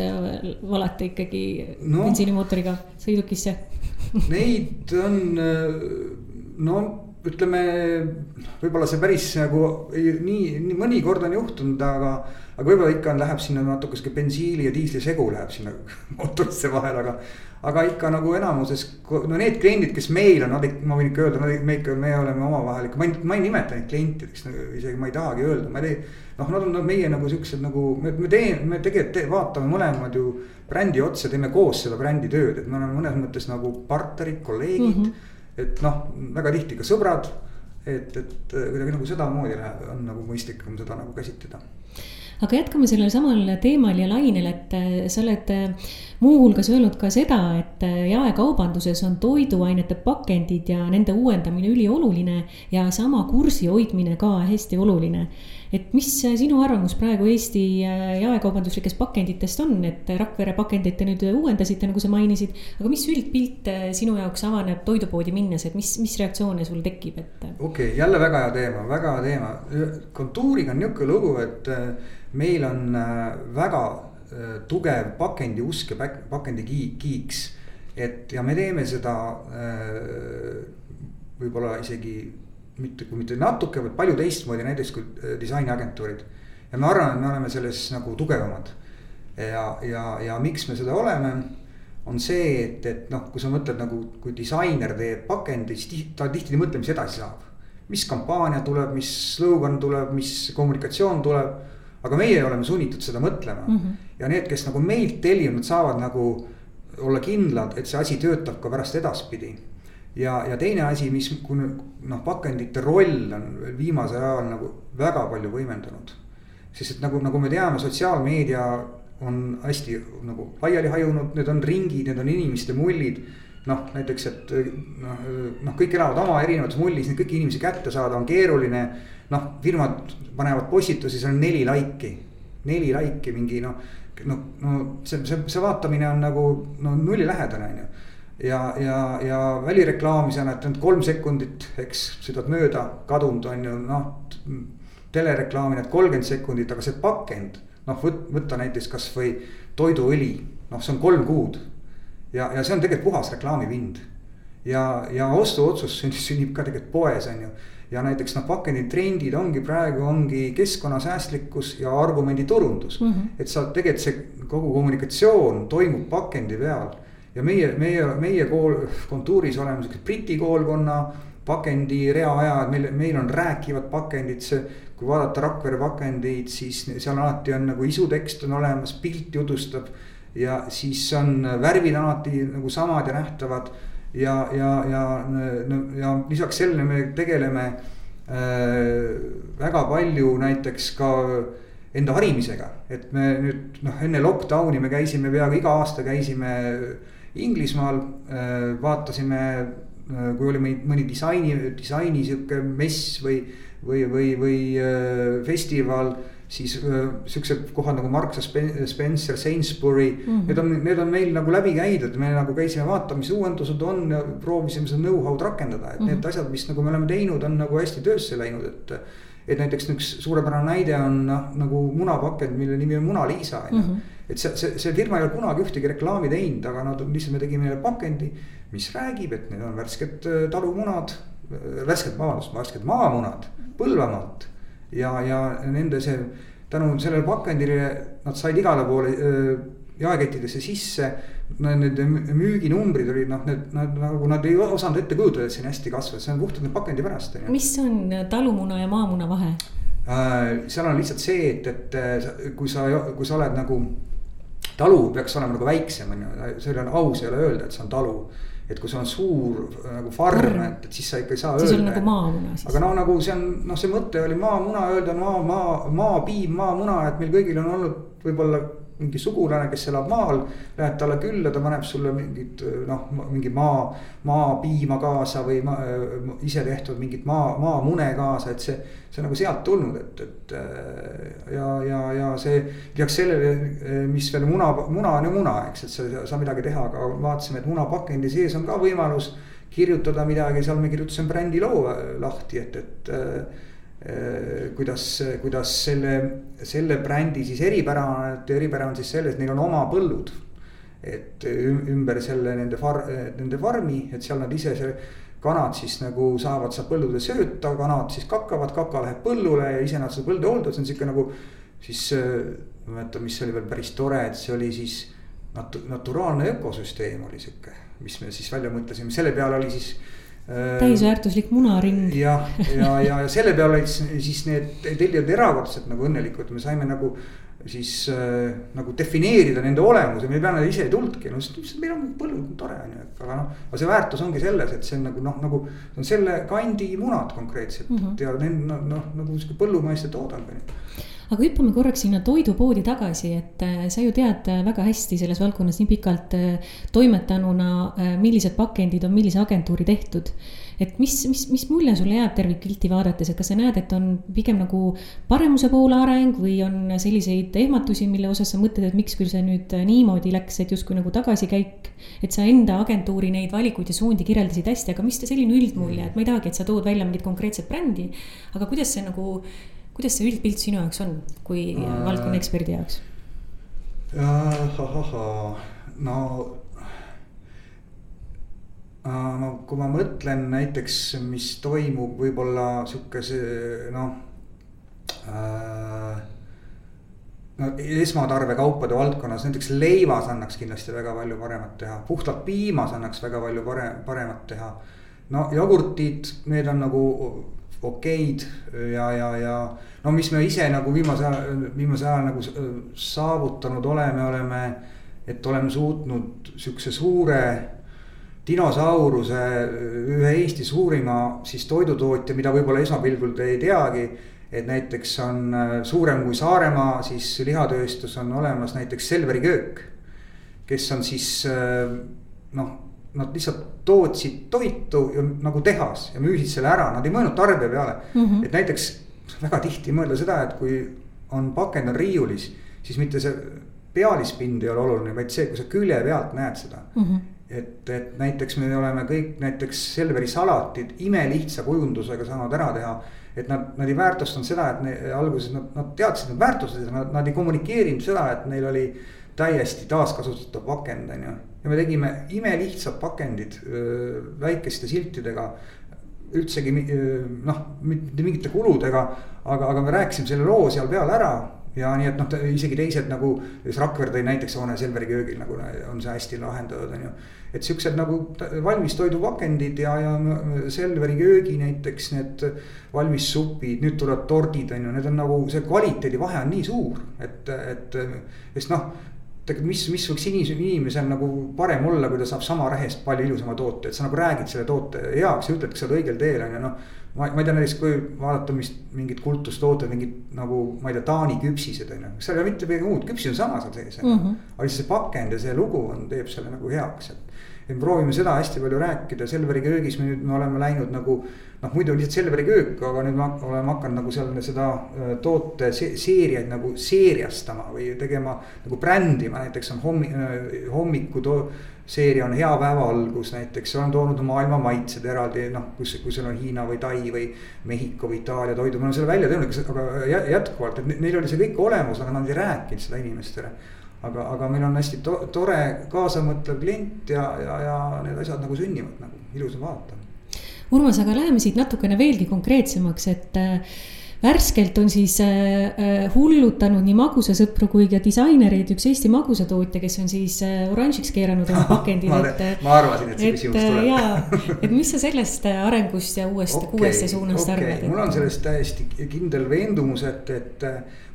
valate ikkagi no, bensiinimootoriga sõidukisse? Neid on no ütleme, võib-olla see päris nagu nii, nii mõnikord on juhtunud, aga aga võib-olla ikka on, läheb sinna natuke sihuke bensiili ja diisli segu läheb sinna [laughs] mootorisse vahele, aga. aga ikka nagu enamuses, no need kliendid, kes meil on, nad, ma võin ikka öelda, me ikka, me oleme omavahel ikka, ma ei, ma ei nimeta neid klientideks nagu isegi ma ei tahagi öelda, ma ei tee. noh, nad on meie nagu siuksed nagu me, me teeme, me tegelikult te, vaatame mõlemad ju brändi otsa, teeme koos seda brändi tööd, et me oleme mõnes mõttes nagu partnerid, kolleegid mm. -hmm. Et noh, väga tihti ka sõbrad et, et kuidagi nagu sedamoodi läheb, on nagu mõistlikum seda nagu käsitleda. Aga jätkame sellel samal teemal ja lainel, et äh, sa oled äh, muuhulgas öelnud ka seda, et äh, jaekaubanduses on toiduainete pakendid ja nende uuendamine ülioluline ja sama kursi hoidmine ka hästi oluline et mis sinu arvamus praegu Eesti äh, jaekaubanduslikest pakenditest on, et Rakvere pakendit te nüüd uuendasite, nagu sa mainisid, aga mis üldpilt äh, sinu jaoks avaneb toidupoodi minnes, et mis, mis reaktsioone sul tekib, et? okei okay,, jälle väga hea teema, väga hea teema. kontuuriga on niisugune lugu, et äh, meil on väga tugev pakendiusk ja pakendikiiks. et ja me teeme seda võib-olla isegi mitte, kui mitte natuke, vaid palju teistmoodi näiteks kui äh, disainiagentuurid. ja ma arvan, et me oleme selles nagu tugevamad. ja, ja, ja miks me seda oleme, on see, et, et noh, kui sa mõtled nagu, kui disainer teeb pakendi, siis ta tihti ei mõtle, mis edasi saab. mis kampaania tuleb, mis slogan tuleb, mis kommunikatsioon tuleb. aga meie oleme sunnitud seda mõtlema mm -hmm. ja need, kes nagu meilt tellinud, saavad nagu olla kindlad, et see asi töötab ka pärast edaspidi ja, ja teine asi, mis, kui noh, pakendite roll on viimasel ajal nagu väga palju võimendunud. sest et nagu, nagu me teame, sotsiaalmeedia on hästi nagu laiali hajunud, need on ringid, need on inimeste mullid. noh, näiteks, et noh, noh, kõik elavad oma erinevas mullis, neid kõiki inimesi kätte saada on keeruline. noh, firmad panevad postitusi, seal on neli laiki, neli laiki mingi noh, noh, no see, see, see vaatamine on nagu no nullilähedane on ju ja, ja, ja välireklaami on ainult kolm sekundit, eks sõidad mööda, kadunud on ju noh. telereklaami need kolmkümmend sekundit, aga see pakend, noh võt-, võtta näiteks kasvõi toiduõli, noh, see on kolm kuud. ja, ja see on tegelikult puhas reklaamipind. ja, ja ostuotsus [laughs] sünnib ka tegelikult poes, on ju ja näiteks noh, pakenditrendid ongi praegu ongi keskkonnasäästlikkus ja argumenditurundus mm. -hmm. et sa tegelikult see kogu kommunikatsioon toimub pakendi peal ja meie, meie, meie kool, kontuuris oleme siukse Briti koolkonna pakendi reaajad, meil, meil on rääkivad pakendid, see. kui vaadata Rakvere pakendeid, siis seal alati on nagu isutekst on olemas, pilt jutustab. ja siis on värvid alati nagu samad ja nähtavad. ja, ja, ja, ja lisaks sellele me tegeleme äh, väga palju näiteks ka enda harimisega, et me nüüd noh, enne lockdown'i me käisime peaaegu iga aasta käisime Inglismaal äh, vaatasime, äh, kui oli mõni, disaini, disaini sihuke mess või, või, või, või äh, festival siis siuksed kohad nagu Marks Spencer, Sainsbury mm, -hmm. need on, need on meil nagu läbi käidud, me nagu käisime vaatama, mis uuendused on ja proovisime seda know-how'd rakendada, et mm -hmm. need asjad, mis nagu me oleme teinud, on nagu hästi töösse läinud, et. et näiteks üks suurepärane näide on noh, nagu munapakend, mille nimi on Mona Lisa on ju mhm et see, see, see firma ei ole kunagi ühtegi reklaami teinud, aga nad lihtsalt me tegime neile pakendi, mis räägib, et need on värsked äh, talumunad, äh, värsked, vabandust, värsked maamunad Põlvamaalt. ja, ja nende see, tänu sellele pakendile nad said igale poole äh, jaekettidesse sisse. Nende müüginumbrid olid noh, need nad nagu nad ei osanud ette kujutada, et see nii hästi kasvas, see on puhtalt pakendi pärast. mis on talumuna ja maamuna vahe? seal on lihtsalt see, et, et kui sa, kui sa oled nagu talu peaks olema nagu väiksem, on ju, see on aus ei ole öelda, et see on talu. et kui sul on suur nagu farm, et, et siis sa ikka ei saa siis öelda. siis on nagu maamuna siis. aga noh, nagu see on, noh, see mõte oli maamuna öelda maa, maa, maapiim, maamuna, et meil kõigil on olnud võib-olla mingi sugulane, kes elab maal. Lähed talle külla, ta paneb sulle mingit noh, mingi maa, maapiima kaasa või ma, ise tehtud mingit maa, maamune kaasa, et see. see on nagu sealt tulnud, et, et ja, ja, ja see lisaks sellele, mis veel muna, muna on ju muna, eks, et sa ei saa midagi teha, aga vaatasime, et munapakendi sees on ka võimalus kirjutada midagi, seal me kirjutasime brändiloo lahti, et, et Äh, kuidas, kuidas selle, selle brändi siis eripära on, et eripära on siis selles, neil on oma põllud. et ümber selle nende far-, nende farmi, et seal nad ise see kanad siis nagu saavad seal põllude sööta, kanad siis kakavad, kaka läheb põllule ja ise nad seda põldu hooldavad, see on sihuke nagu. siis ma mäletan, mis oli veel päris tore, et see oli siis nat-, naturaalne ökosüsteem oli sihuke, mis me siis välja mõtlesime, selle peale oli siis Äh, täisväärtuslik munaring. jah, ja, ja, ja, ja selle peale olid siis need tellijad erakordselt nagu õnnelikud, me saime nagu siis äh, nagu defineerida nende olemuse, me ei pea nad ise ei tulnudki, no sest meil on põllud, tore on ju, aga noh. aga see väärtus ongi selles, et see on nagu noh, nagu see on selle kandi munad konkreetselt mm -hmm. ja need noh, noh nagu sihuke põllumaiste toodang on ju aga hüppame korraks sinna toidupoodi tagasi, et äh, sa ju tead äh, väga hästi selles valdkonnas nii pikalt äh, toimetanuna, millised pakendid on millise agentuuri tehtud. et mis, mis, mis mulje sulle jääb tervikpilti vaadates, et kas sa näed, et on pigem nagu paremuse poole areng või on selliseid ehmatusi, mille osas sa mõtled, et miks küll see nüüd niimoodi läks, et justkui nagu tagasikäik. et sa enda agentuuri neid valikuid ja suundi kirjeldasid hästi, aga mis selline üldmulje, et ma ei tahagi, et sa tood välja mingit konkreetset brändi, aga kuidas see nagu kuidas see üldpilt sinu jaoks on, kui äh, valdkonna eksperdi jaoks? no äh, no kui ma mõtlen näiteks, mis toimub võib-olla sihukese noh äh,. no esmatarbekaupade valdkonnas, näiteks leivas annaks kindlasti väga palju paremat teha, puhtalt piimas annaks väga palju parem, paremat teha. no jogurtid, need on nagu okeid ja, ja, ja no mis me ise nagu viimase ajal, viimasel ajal nagu saavutanud oleme, oleme. et oleme suutnud sihukese suure dinosauruse, ühe Eesti suurima siis toidutootja, mida võib-olla esmapilgul te ei teagi. et näiteks on suurem kui Saaremaa, siis lihatööstus on olemas näiteks Selveri köök. kes on siis noh nad lihtsalt tootsid toitu ja nagu tehas ja müüsid selle ära, nad ei mõelnud tarbija peale mm. -hmm. et näiteks väga tihti mõelda seda, et kui on pakend on riiulis, siis mitte see pealispind ei ole oluline, vaid see, kui sa külje pealt näed seda mm. -hmm. et, et näiteks me oleme kõik näiteks Selveri salatid imelihtsa kujundusega saanud ära teha. et nad, nad ei väärtustanud seda, et ne, alguses nad, nad teadsid, nad väärtustasid, nad, nad ei kommunikeerinud seda, et neil oli täiesti taaskasutatav pakend, on ju ja me tegime imelihtsad pakendid väikeste siltidega. üldsegi noh, mitte mingite kuludega, aga, aga me rääkisime selle loo seal peal ära ja nii, et noh, isegi teised nagu, Rakvere tõi näiteks Hoone Selveri köögil nagu on see hästi lahendatud, on ju. et siuksed nagu valmis toidupakendid ja, ja Selveri köögi näiteks need valmis supid, nüüd tulevad tordid on ju, need on nagu see kvaliteedivahe on nii suur, et, et. sest noh, tegelikult, mis, mis võiks inimesel nagu parem olla, kui ta saab sama rehest palju ilusama toote, et sa nagu räägid selle toote heaks ja ütled, kas sa oled õigel teel on ju noh. ma, ma ei tea näiteks, kui vaadata, mis mingid kultustooted, mingid nagu ma ei tea, Taani küpsised on ju, seal ei ole mitte midagi muud, küpsis on sama seal sees on ju. Mhm. aga siis see pakend ja see lugu on, teeb selle nagu heaks, et ja me proovime seda hästi palju rääkida, Selveri köögis me nüüd me oleme läinud nagu. noh, muidu lihtsalt Selveri köök, aga nüüd me oleme hakanud nagu seal seda äh, toote seeriaid nagu seeriastama või tegema nagu brändima, näiteks on hommi-, äh, hommiku too seeria on hea päeva algus. Näiteks, olen toonud maailma maitsed eraldi, noh, kus, kui seal on Hiina või Tai või Mehhiko või Itaalia toidu, me oleme selle välja teinud, aga jätkuvalt, et neil oli see kõik olemas, aga nad ei rääkinud seda inimestele aga, aga meil on hästi to tore kaasamõtlev klient ja, ja, ja need asjad nagu sünnivad nagu ilus on vaadata. Urmas, aga läheme siit natukene veelgi konkreetsemaks, et äh, värskelt on siis äh, äh, hullutanud nii magusasõpru kui ka disainereid üks Eesti magusatootja, kes on siis äh, oranžiks keeranud oma [laughs] pakendid et. ma arvasin, et see küsimus tuleb. jaa, et mis sa sellest arengust ja uuest okay,, uuest suunast okay. arvad? mul on sellest täiesti kindel veendumus, et, et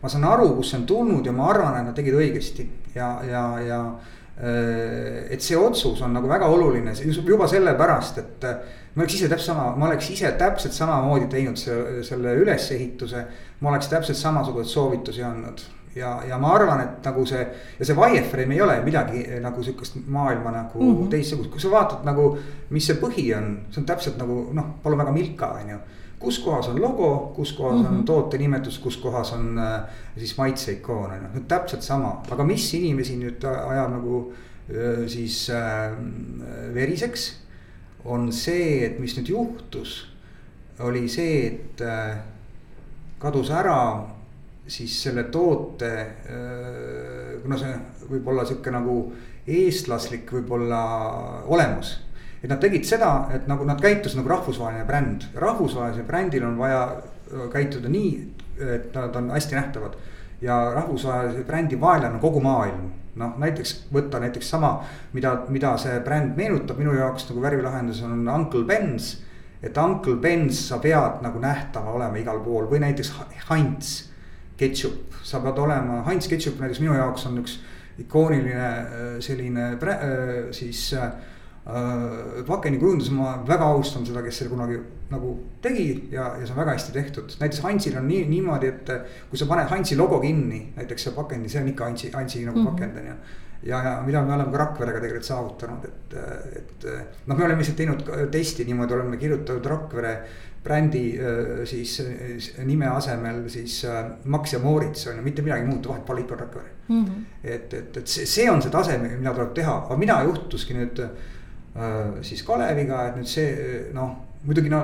ma saan aru, kust see on tulnud ja ma arvan, et nad tegid õigesti ja, ja, ja et see otsus on nagu väga oluline juba sellepärast, et ma oleks ise täpselt sama, ma oleks ise täpselt samamoodi teinud selle, selle ülesehituse. ma oleks täpselt samasuguseid soovitusi andnud ja, ja ma arvan, et nagu see ja see wireframe ei ole midagi eh, nagu sihukest maailma nagu mm -hmm. teistsugust, kui sa vaatad nagu. mis see põhi on, see on täpselt nagu noh, palun väga Milka on ju. Kus kohas on logo, kus kohas mm -hmm. on mhm. toote nimetus, kus kohas on äh, siis maitseikoon on ju, täpselt sama, aga mis inimesi nüüd ajab nagu äh, siis äh, veriseks on see, et mis nüüd juhtus, oli see, et äh, kadus ära siis selle toote, äh, kuna see võib olla sihuke nagu eestlaslik võib-olla olemus. Et nad tegid seda, et nagu nad käitusid nagu rahvusvaheline bränd, rahvusvahelisel brändil on vaja käituda nii, et nad on hästi nähtavad. ja rahvusvahelise brändi vaenlane on kogu maailm noh, näiteks võtta näiteks sama, mida, mida see bränd meenutab minu jaoks nagu värvilahendus on Uncle Ben's. et Uncle Ben's, sa pead nagu nähtava olema igal pool või näiteks Heinz ketšup, sa pead olema, Heinz ketšup näiteks minu jaoks on üks ikooniline selline siis äh, äh,. pakenikujundus, ma väga austan seda, kes selle kunagi nagu tegi ja, ja see on väga hästi tehtud, näiteks Hansil on nii niimoodi, et kui sa paned Hansi logo kinni, näiteks see pakendi, see on ikka Hansi, Hansi nagu mm -hmm. pakend on ju ja, ja mida me oleme ka Rakverega tegelikult saavutanud, et, et noh, me oleme lihtsalt teinud testi niimoodi, oleme kirjutanud Rakvere brändi siis nime asemel siis Max ja Moritz on ju, mitte midagi muud, vahet pole, ikka Rakvere mm. -hmm. et, et, et see, see on see tase, mida tuleb teha, aga mida juhtuski nüüd siis Kaleviga, et nüüd see noh, muidugi no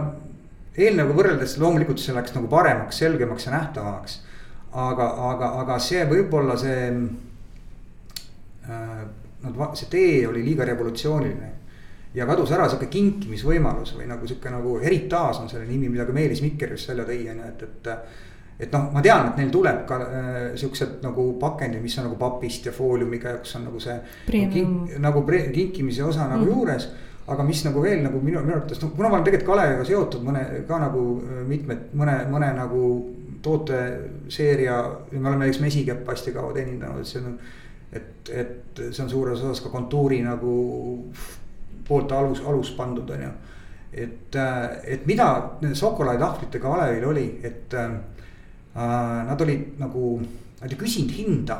eelnõuga võrreldes loomulikult see läks nagu paremaks, selgemaks ja nähtavamaks. aga, aga, aga see võib-olla see Äh, nad, see tee oli liiga revolutsiooniline. ja kadus ära sihuke kinkimisvõimalus või nagu sihuke nagu eritaaž on selle nimi, mida ka Meelis Mikker just välja tõi, on ju, et, et. Et noh, ma tean, et neil tuleb ka äh, siuksed nagu pakendid, mis on nagu papist ja fooliumiga, kus on nagu see. Kink, nagu kinkimise osa nagu mm. juures aga mis nagu veel nagu minu, minu arvates, no kuna ma olen tegelikult Kaleviga seotud mõne ka nagu äh, mitmed, mõne, mõne nagu tooteseeria. me oleme näiteks mesikäppa hästi kaua teenindanud, et see on et, et see on suures osas ka kontuuri nagu poolt alus, alus pandud, on ju. et, et mida nende šokolaaditahvlitega Alevil oli, et äh, nad olid nagu, nad ei küsinud hinda.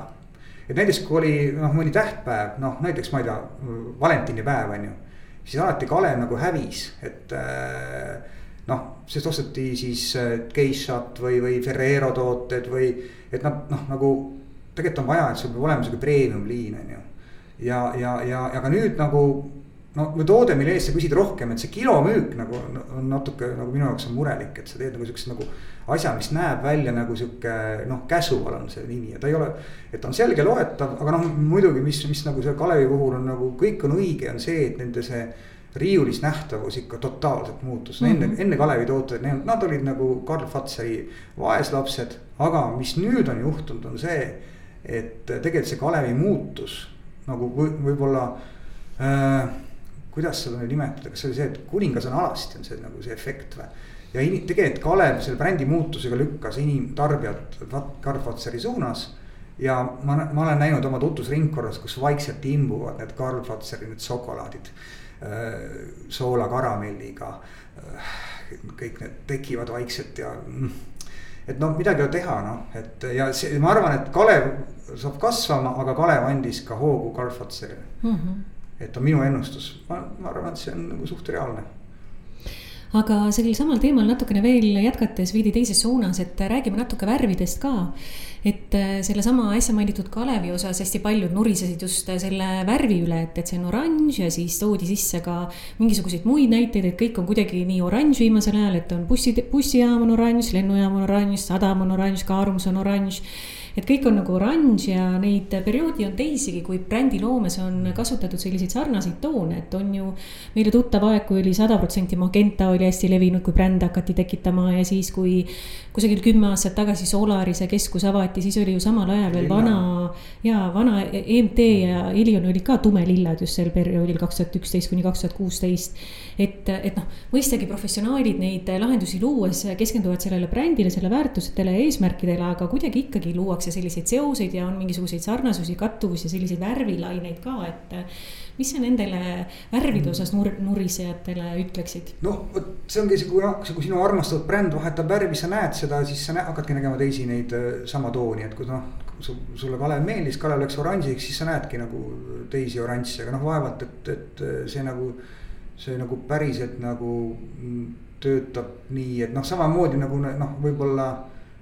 et näiteks kui oli noh, mõni tähtpäev, noh näiteks ma ei tea, valentinipäev on ju. siis alati Kalev nagu hävis, et äh, noh, sest osteti siis geishat või, või Ferrero tooted või et nad noh, nagu tegelikult on vaja, et sul peab olema sihuke premium liin, on ju. ja, ja, ja, aga nüüd nagu no või toode, mille eest sa küsid rohkem, et see kilomüük nagu on natuke nagu minu jaoks on murelik, et sa teed nagu siukse nagu. asja, mis näeb välja nagu sihuke noh, casual on see nimi ja ta ei ole, et on selge loetav, aga noh, muidugi, mis, mis nagu selle Kalevi puhul on nagu kõik on õige, on see, et nende see riiulis nähtavus ikka totaalselt muutus mm, -hmm. enne, enne Kalevi tooted, nad olid nagu Karl Fatseri vaeslapsed, aga mis nüüd on juhtunud, on see et tegelikult see Kalevi muutus nagu võib-olla äh,. Kuidas seda nüüd nimetada, kas see oli see, et kuningas on alasti, on see nagu see efekt või? ja in, tegelikult Kalev selle brändi muutusega lükkas inimtarbijad Karl Fatseri suunas. ja ma, ma olen näinud oma tutvusringkorras, kus vaikselt imbuvad need Karl Fatseri need šokolaadid äh,. soola karamelliga äh,. kõik need tekivad vaikselt ja mm, et noh, midagi ei ole teha, noh, et ja see, ma arvan, et Kalev saab kasvama, aga Kalev andis ka hoogu Karl Fatserile mm. -hmm. Et on minu ennustus, ma, ma arvan, et see on nagu suht reaalne. Aga sellel samal teemal natukene veel jätkates veidi teises suunas, et räägime natuke värvidest ka. et äh, sellesama äsja mainitud Kalevi osas hästi paljud nurisesid just äh, selle värvi üle, et, et see on oranž ja siis toodi sisse ka mingisuguseid muid näiteid, et kõik on kuidagi nii oranž viimasel ajal, et on bussi, bussijaam on oranž, lennujaam on oranž, sadam on oranž, Kaarumus on oranž et kõik on nagu oranž ja neid perioodi on teisigi, kui brändiloomes on kasutatud selliseid sarnaseid toone, et on ju meile tuttav aeg, kui oli sada protsenti magenta oli hästi levinud, kui brände hakati tekitama ja siis, kui kusagil kümme aastat tagasi Solarise keskus avati, siis oli ju samal ajal veel vana ja vana EMT ja Ilion olid ka tumelillad just sel perioodil kaks tuhat üksteist kuni kaks tuhat kuusteist. et, et noh, mõistagi professionaalid neid lahendusi luues keskenduvad sellele brändile, selle väärtustele ja eesmärkidele, aga kuidagi ikkagi luuakse luuakse selliseid seoseid ja on mingisuguseid sarnasusi, kattuvusi, selliseid värvilaineid ka, et. Mis sa nendele värvide osas nur-, nurisejatele ütleksid? noh, vot see ongi see, kui, kui sinu armastatud bränd vahetab värvi, sa näed seda, siis sa näed, hakkadki nägema teisi neid äh, sama tooni, et kui noh. su, sulle Kalev meeldis, Kalev läks oranžiks, siis sa näedki nagu teisi oranže, aga noh, vaevalt, et, et see nagu. see nagu päriselt nagu töötab nii, et noh, samamoodi nagu noh, võib-olla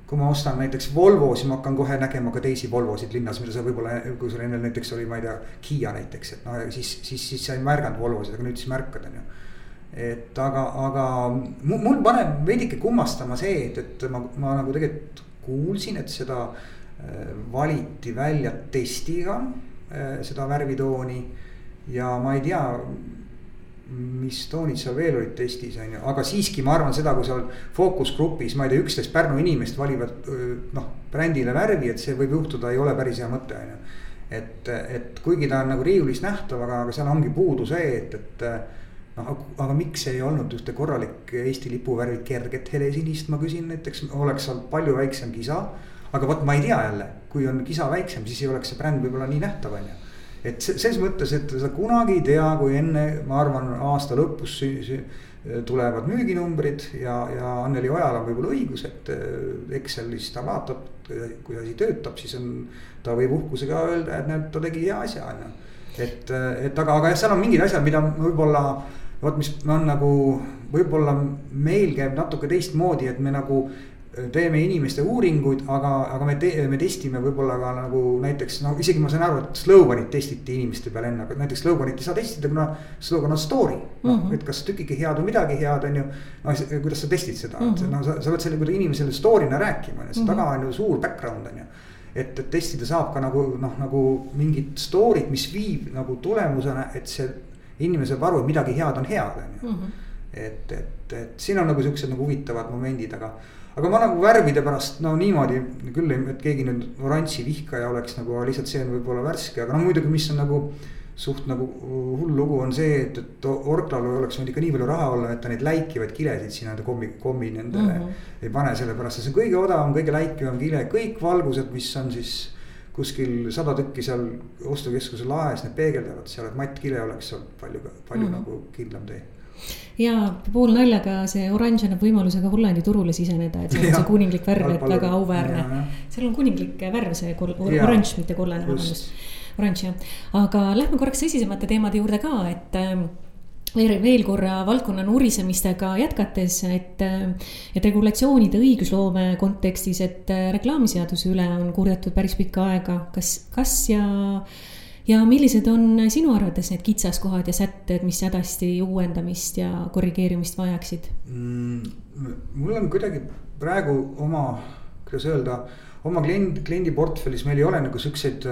kui ma ostan näiteks Volvo, siis ma hakkan kohe nägema ka teisi Volvosid linnas, mida sa võib-olla, kui sul enne näiteks oli, ma ei tea, Kiia näiteks, et noh, siis, siis, siis sa ei märganud Volvosid, aga nüüd siis märkad, on ju. et aga, aga mul paneb veidike kummastama see, et, et ma, ma nagu tegelikult kuulsin, et seda äh, valiti välja testiga, äh, seda värvitooni. ja ma ei tea mis toonid seal veel olid testis, on ju, aga siiski ma arvan seda, kui seal fookusgrupis, ma ei tea, üksteist Pärnu inimest valivad noh, brändile värvi, et see võib juhtuda, ei ole päris hea mõte, on ju. et, et kuigi ta on nagu riiulis nähtav, aga, aga seal ongi puudu see, et, et noh, aga miks ei olnud ühte korralik Eesti lipuvärvi kerget helesinist, ma küsin näiteks, oleks seal palju väiksem kisa. aga vot ma ei tea jälle, kui on kisa väiksem, siis ei oleks see bränd võib-olla nii nähtav, on ju et selles mõttes, et sa kunagi ei tea, kui enne, ma arvan, aasta lõpus tulevad müüginumbrid ja, ja Anneli Ojal on võib-olla õigus, et äh, Excelis ta vaatab, kui asi töötab, siis on, ta võib uhkusega öelda, et näed, ta tegi hea asja, on ju. et, et aga, aga jah, seal on mingid asjad, mida võib-olla vot, mis on nagu võib-olla meil käib natuke teistmoodi, et me nagu teeme inimeste uuringuid, aga, aga me me testime võib-olla ka nagu näiteks no isegi ma saan aru, et slogan'it testiti inimeste peal enne, aga näiteks slogan'it ei saa testida, kuna slogan on story. noh mm -hmm., et kas tükike head või midagi head, on ju. noh, kuidas sa testid seda mm, -hmm. no sa, sa pead selle inimesele story'na rääkima, on ju, seal taga on ju suur background on ju et, et testida saab ka nagu noh, nagu mingit story't, mis viib nagu tulemusena, et see inimene saab aru, et midagi head on head, on ju. Mhm. et, et, et siin on nagu siuksed nagu huvitavad momendid, aga aga ma nagu värvide pärast no niimoodi küll, et keegi nüüd oranži vihkaja oleks nagu, lihtsalt see on võib-olla värske, aga no muidugi, mis on nagu. suht nagu hull lugu on see, et, et Orklal oleks võinud ikka nii palju raha olla, et ta neid läikivaid kilesid sinna kommi, kommi nendele mm -hmm. ei pane, sellepärast et see on kõige odavam, kõige läikivam kile, kõik valgused, mis on siis kuskil sada tükki seal ostukeskuse laes, need peegeldavad seal, et mattkile oleks olnud palju, palju mm -hmm. nagu kindlam tee ja poolnaljaga see oranž annab võimaluse ka Hollandi turule siseneda, et see on see kuninglik värv, et väga auväärne. seal on kuninglik värv, see oranž, mitte kollane, vabandust. oranž jah, aga lähme korraks tõsisemate teemade juurde ka, et ähm, veel, veel korra valdkonna nurisemistega jätkates, et, äh, et regulatsioonide õigusloome kontekstis, et äh, reklaamiseaduse üle on kurdetud päris pikka aega, kas, kas ja ja millised on sinu arvates need kitsaskohad ja sätted, mis hädasti uuendamist ja korrigeerimist vajaksid mm,? mul on kuidagi praegu oma, kuidas öelda, oma klient, kliendi portfellis meil ei ole nagu siukseid,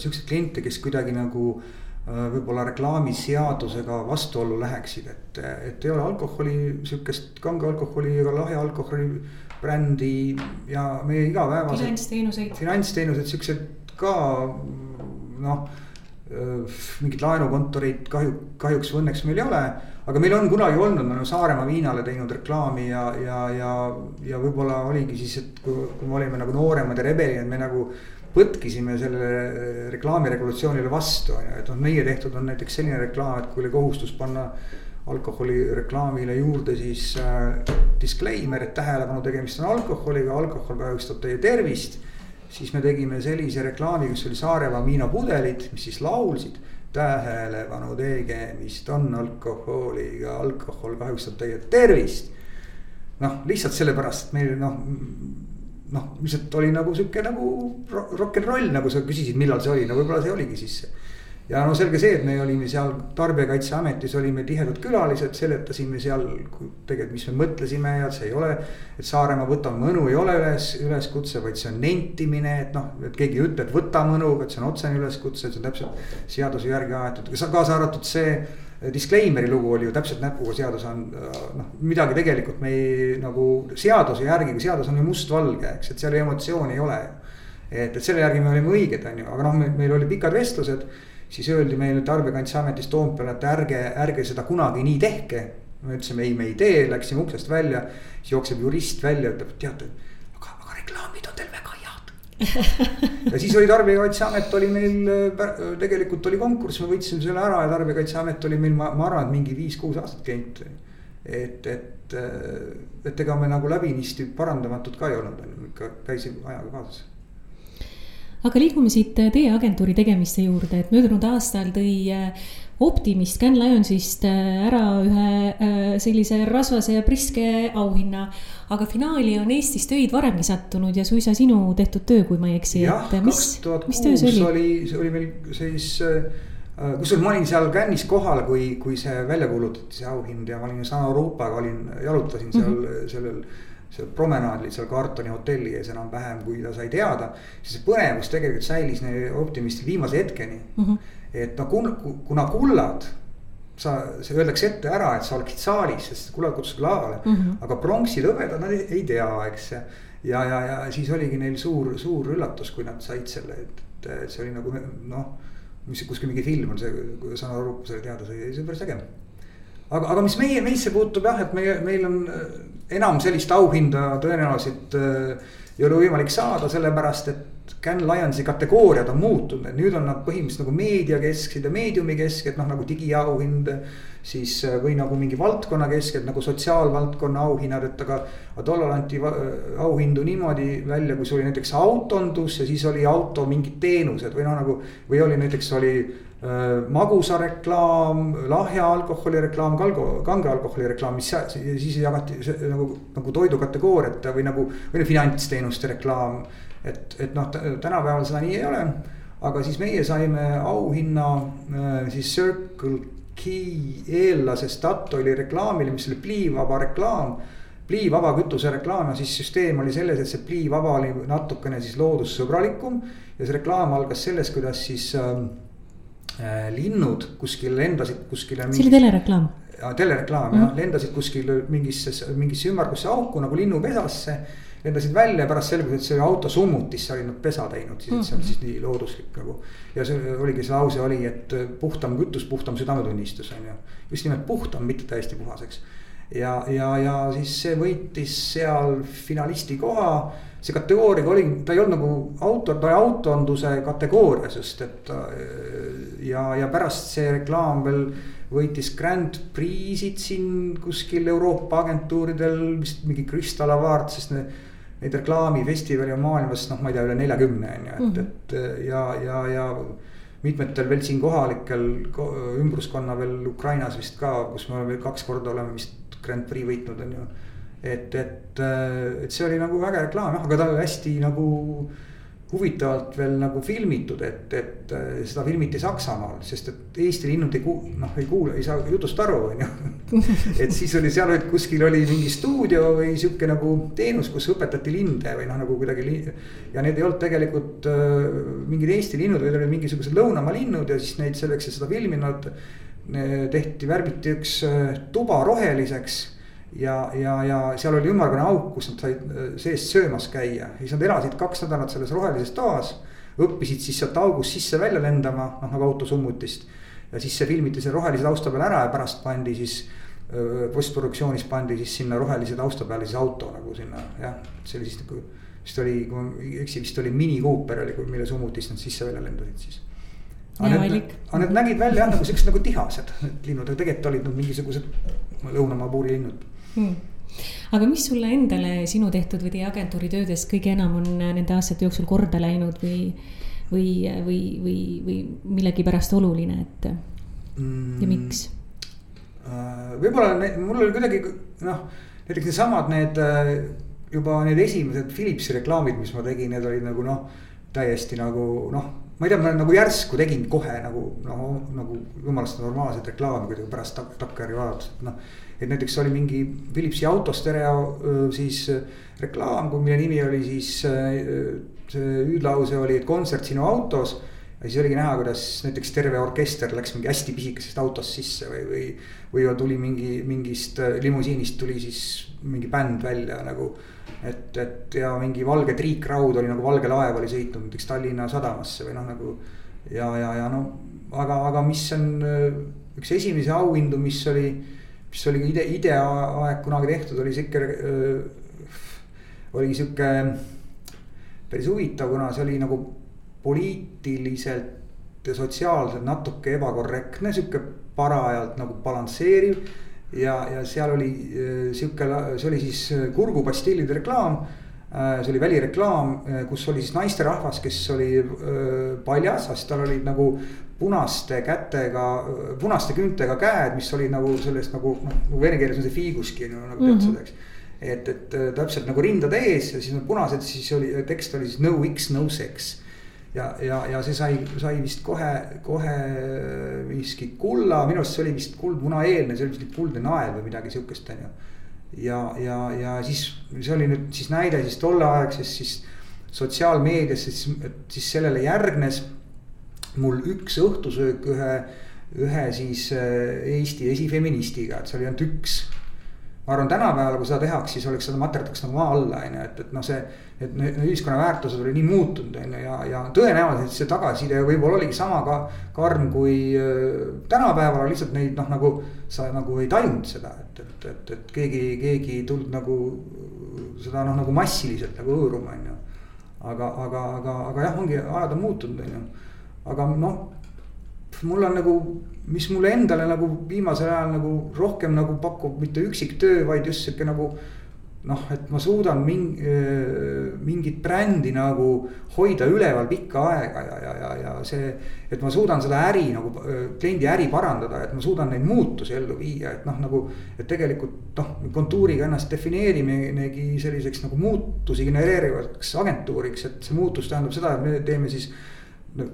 siukseid kliente, kes kuidagi nagu äh, võib-olla reklaamiseadusega vastuollu läheksid, et, et ei ole alkoholi, sihukest kange alkoholi ega lahja alkoholi brändi ja meie igapäevased. finantsteenuseid. finantsteenused, siuksed ka noh mingit laenukontorit kahju, kahjuks või õnneks meil ei ole. aga meil on kunagi olnud, me oleme Saaremaa viinale teinud reklaami ja, ja, ja, ja võib-olla oligi siis, et kui, kui me olime nagu nooremad ja rebelid, me nagu põtkisime sellele reklaamiregulatsioonile vastu, on ju, et noh, meie tehtud on näiteks selline reklaam, et kui oli kohustus panna alkoholireklaamile juurde siis äh, disclaimer, et tähelepanu, tegemist on alkoholiga, alkohol kahjustab teie tervist siis me tegime sellise reklaami, kus oli Saaremaa viinapudelid, mis siis laulsid. tähelepanu tegemist on alkoholiga, alkohol kahjustab teie tervist. noh, lihtsalt sellepärast, et meil noh, noh, lihtsalt oli nagu sihuke nagu rock n roll, nagu sa küsisid, millal see oli, no võib-olla see oligi siis ja no selge see, et me olime seal Tarbijakaitseametis olime tihedad külalised, seletasime seal tegelikult, mis me mõtlesime ja see ei ole. et Saaremaa võta mõnu ei ole üles, üleskutse, vaid see on nentimine, et noh, et keegi ei ütle, et võta mõnu, vaid see on otsene üleskutse, see on täpselt seaduse järgi aetud, kaasa arvatud see. Disclaimer'i lugu oli ju täpselt näpuga seadus on noh, midagi tegelikult me ei nagu seaduse järgi, kui seadus on ju mustvalge, eks, et seal emotsiooni ei ole. et, et selle järgi me olime õiged, on ju, aga noh, meil oli pikad vestlused siis öeldi meile Tarbijakaitseametis Toompeal, et ärge, ärge seda kunagi nii tehke. me ütlesime ei, me ei tee, läksime uksest välja, siis jookseb jurist välja, ütleb, teate, aga, aga reklaamid on teil väga head. [laughs] ja siis oli Tarbijakaitseamet oli meil, tegelikult oli konkurss, me võitsime selle ära ja Tarbijakaitseamet oli meil, ma, ma arvan, et mingi viis-kuus aastat käinud. et, et, et ega me nagu läbinisti parandamatut ka ei olnud, ikka käisime ajaga kaasas aga liigume siit teie agentuuri tegemiste juurde, et möödunud aastal tõi äh, Optimist Can Lionsist äh, ära ühe äh, sellise rasvase ja priske auhinna. aga finaali on Eestis töid varemgi sattunud ja suisa sinu tehtud töö, kui ma ei eksi. jah, kaks tuhat kuus oli, see oli meil siis kusjuures ma olin seal Cannes'is kohal, kui, kui see välja kuulutati, see auhind ja ma olin San Euroopaga olin, jalutasin seal mm -hmm. sellel seal promenaadil seal Cartoni hotelli ees enam-vähem, kui ta sai teada. siis see põnevus tegelikult säilis optimistil viimase hetkeni mm. -hmm. et no kuna, kuna kullad sa, see öeldakse ette ära, et sa oleksid saalis, sest kullad kutsusid lavale mm. -hmm. aga pronksi lõvedad nad ei, ei tea, eks. ja, ja, ja siis oligi neil suur, suur üllatus, kui nad said selle, et, see oli nagu noh. mis kuskil mingi film on see, kui Sana Ruup selle teada sai, see on päris äge. Aga, aga mis meie, meisse puutub jah, et meie, meil on enam sellist auhinda tõenäoliselt äh, ei ole võimalik saada, sellepärast et Can Lionsi kategooriad on muutunud, et nüüd on nad põhimõtteliselt nagu meediakesksed ja meediumikesksed, noh nagu digiauhind. siis või nagu mingi valdkonna kesked nagu sotsiaalvaldkonna auhinnad, et aga, aga tollal anti auhindu niimoodi välja, kui see oli näiteks autondus ja siis oli auto mingid teenused või noh, nagu. või oli näiteks oli Äh, magusareklaam, lahja alkoholi reklaam, kalgo, kange alkoholi reklaam, mis siis jagati nagu, nagu toidukategooriate või nagu, või finantsteenuste reklaam. et, et noh, tänapäeval seda nii ei ole. aga siis meie saime auhinna äh, siis Circle K eellase Statoili reklaamile, mis oli pliivaba reklaam pliivaba kütuse reklaam ja siis süsteem oli selles, et see pliivaba oli natukene siis loodussõbralikum. ja see reklaam algas sellest, kuidas siis äh, Äh, linnud kuskil lendasid kuskile. see oli telereklaam. telereklaam mm -hmm. jah, mhm. lendasid kuskil mingisse, mingisse ümmargusse auku nagu linnupesasse. lendasid välja ja pärast selgus, et see auto summutisse oli nad pesa teinud, siis mm -hmm. see on siis nii looduslik nagu. ja see oligi see lause oli, et puhtam kütus, puhtam südametunnistus on ju. just nimelt puhtam, mitte täiesti puhas, eks ja, ja, ja siis see võitis seal finalisti koha see kategooria oli, ta ei olnud nagu autor, ta oli autonduse kategoorias just, et ja, ja pärast see reklaam veel võitis Grand Prix'id siin kuskil Euroopa agentuuridel, vist mingi Crystal Award, sest need. Neid reklaamifestivali on maailmas noh, ma ei tea, üle neljakümne on ju, et, mhm. et ja, ja, ja mitmetel veel siin kohalikel ümbruskonna veel Ukrainas vist ka, kus me oleme kaks korda oleme vist Grand Prix võitnud, on ju et, et, äh, et see oli nagu äge reklaam jah, aga ta oli hästi nagu huvitavalt veel nagu filmitud, et, et äh, seda filmiti Saksamaal, sest et Eesti linnud ei kuul-, noh ei kuule, ei saa jutust aru, on ju. [laughs] et siis oli seal olid kuskil oli mingi stuudio või sihuke nagu teenus, kus õpetati linde või noh, nagu kuidagi. ja need ei olnud tegelikult äh, mingid Eesti linnud, vaid olid mingisugused lõunamaa linnud ja siis neid selleks, et seda filmi nad. tehti, värviti üks äh, tuba roheliseks ja, ja, ja seal oli ümmargune auk, kus nad said äh, seest söömas käia, siis nad elasid kaks nädalat selles rohelises toas. õppisid siis sealt august sisse-välja lendama, noh nagu autosummutist. ja siis see filmiti selle rohelise tausta peal ära ja pärast pandi siis äh, postproduktsioonis pandi siis sinna rohelise tausta peale siis auto nagu sinna jah, see oli siis nagu. vist oli, kui ma ei eksi, vist oli Mini Cooper oli, mille summutist nad sisse-välja lendasid siis aga need, aga need nägid välja jah nagu siuksed nagu tihased, need linnud, aga tegelikult olid nad mingisugused lõunamaa puurilinnud hmm. aga mis sulle endale sinu tehtud või teie agentuuri töödes kõige enam on nende aastate jooksul korda läinud või, või, või, või, või millegipärast oluline, et mm. ja miks? Äh, võib-olla mul oli kuidagi noh, näiteks needsamad need äh, juba need esimesed Philipsi reklaamid, mis ma tegin, need olid nagu noh, täiesti nagu noh ma ei tea, ma nagu järsku tegin kohe nagu noh, nagu jumalast normaalset reklaami kuidagi pärast tak takkajärgi vaadates, et noh et näiteks oli mingi Philipsi autostereo siis reklaam, mille nimi oli siis, see hüüdlause oli, et kontsert sinu autos. ja siis oligi näha, kuidas näiteks terve orkester läks mingi hästi pisikesest autost sisse või, või. või tuli mingi, mingist limusiinist tuli siis mingi bänd välja nagu. et, et ja mingi valge triikraud oli nagu valge laev oli sõitnud näiteks Tallinna sadamasse või noh, nagu. ja, ja, ja no aga, aga mis on üks esimesi auhindu, mis oli mis oli ka ide, ideaaeg kunagi tehtud, oli sihuke oli sihuke päris huvitav, kuna see oli nagu poliitiliselt ja sotsiaalselt natuke ebakorrektne, sihuke parajalt nagu balansseeriv. ja, ja seal oli sihuke, see oli siis kurgupastillide reklaam. see oli välireklaam, kus oli siis naisterahvas, kes oli paljas, sest tal olid nagu punaste kätega, punaste küüntega käed, mis olid nagu sellest nagu noh, nagu vene keeles on see fiiguski no, nagu tead seda, eks. et, et äh, täpselt nagu rindade ees ja siis need punased, siis oli tekst oli siis no X, no sex. ja, ja, ja see sai, sai vist kohe, kohe miski kulla, minu arust see oli vist kuldmunaeelne, see oli vist kuldne nael või midagi sihukest, on ju. ja, ja, ja siis see oli nüüd siis näide siis tolleaegsest siis sotsiaalmeedias, siis, siis sellele järgnes mul üks õhtusöök ühe, ühe siis äh, Eesti esifeministiga, et see oli ainult üks. ma arvan, tänapäeval, kui seda tehakse, siis oleks seda materdatakse nagu maa alla, on ju, et, et noh, see. et need ühiskonna väärtused olid nii muutunud, on ju, ja, ja tõenäoliselt see tagasiside võib-olla oligi sama ka karm kui äh, tänapäeval, lihtsalt neid noh, nagu. sa nagu ei tajunud seda, et, et, et, et keegi, keegi ei tulnud nagu seda noh, nagu massiliselt nagu hõõruma, on ju aga, aga, aga, aga jah, ongi ajad on muutunud, on ju. Aga noh, mul on nagu, mis mulle endale nagu viimasel ajal nagu rohkem nagu pakub mitte üksiktöö, vaid just sihuke nagu noh, et ma suudan mingi, mingit brändi nagu hoida üleval pikka aega ja, ja, ja, ja see. et ma suudan seda äri nagu, kliendi äri parandada, et ma suudan neid muutusi ellu viia, et noh, nagu. et tegelikult noh, kontuuriga ennast defineerimegi selliseks nagu muutusi genereerivaks agentuuriks, et see muutus tähendab seda, et me teeme siis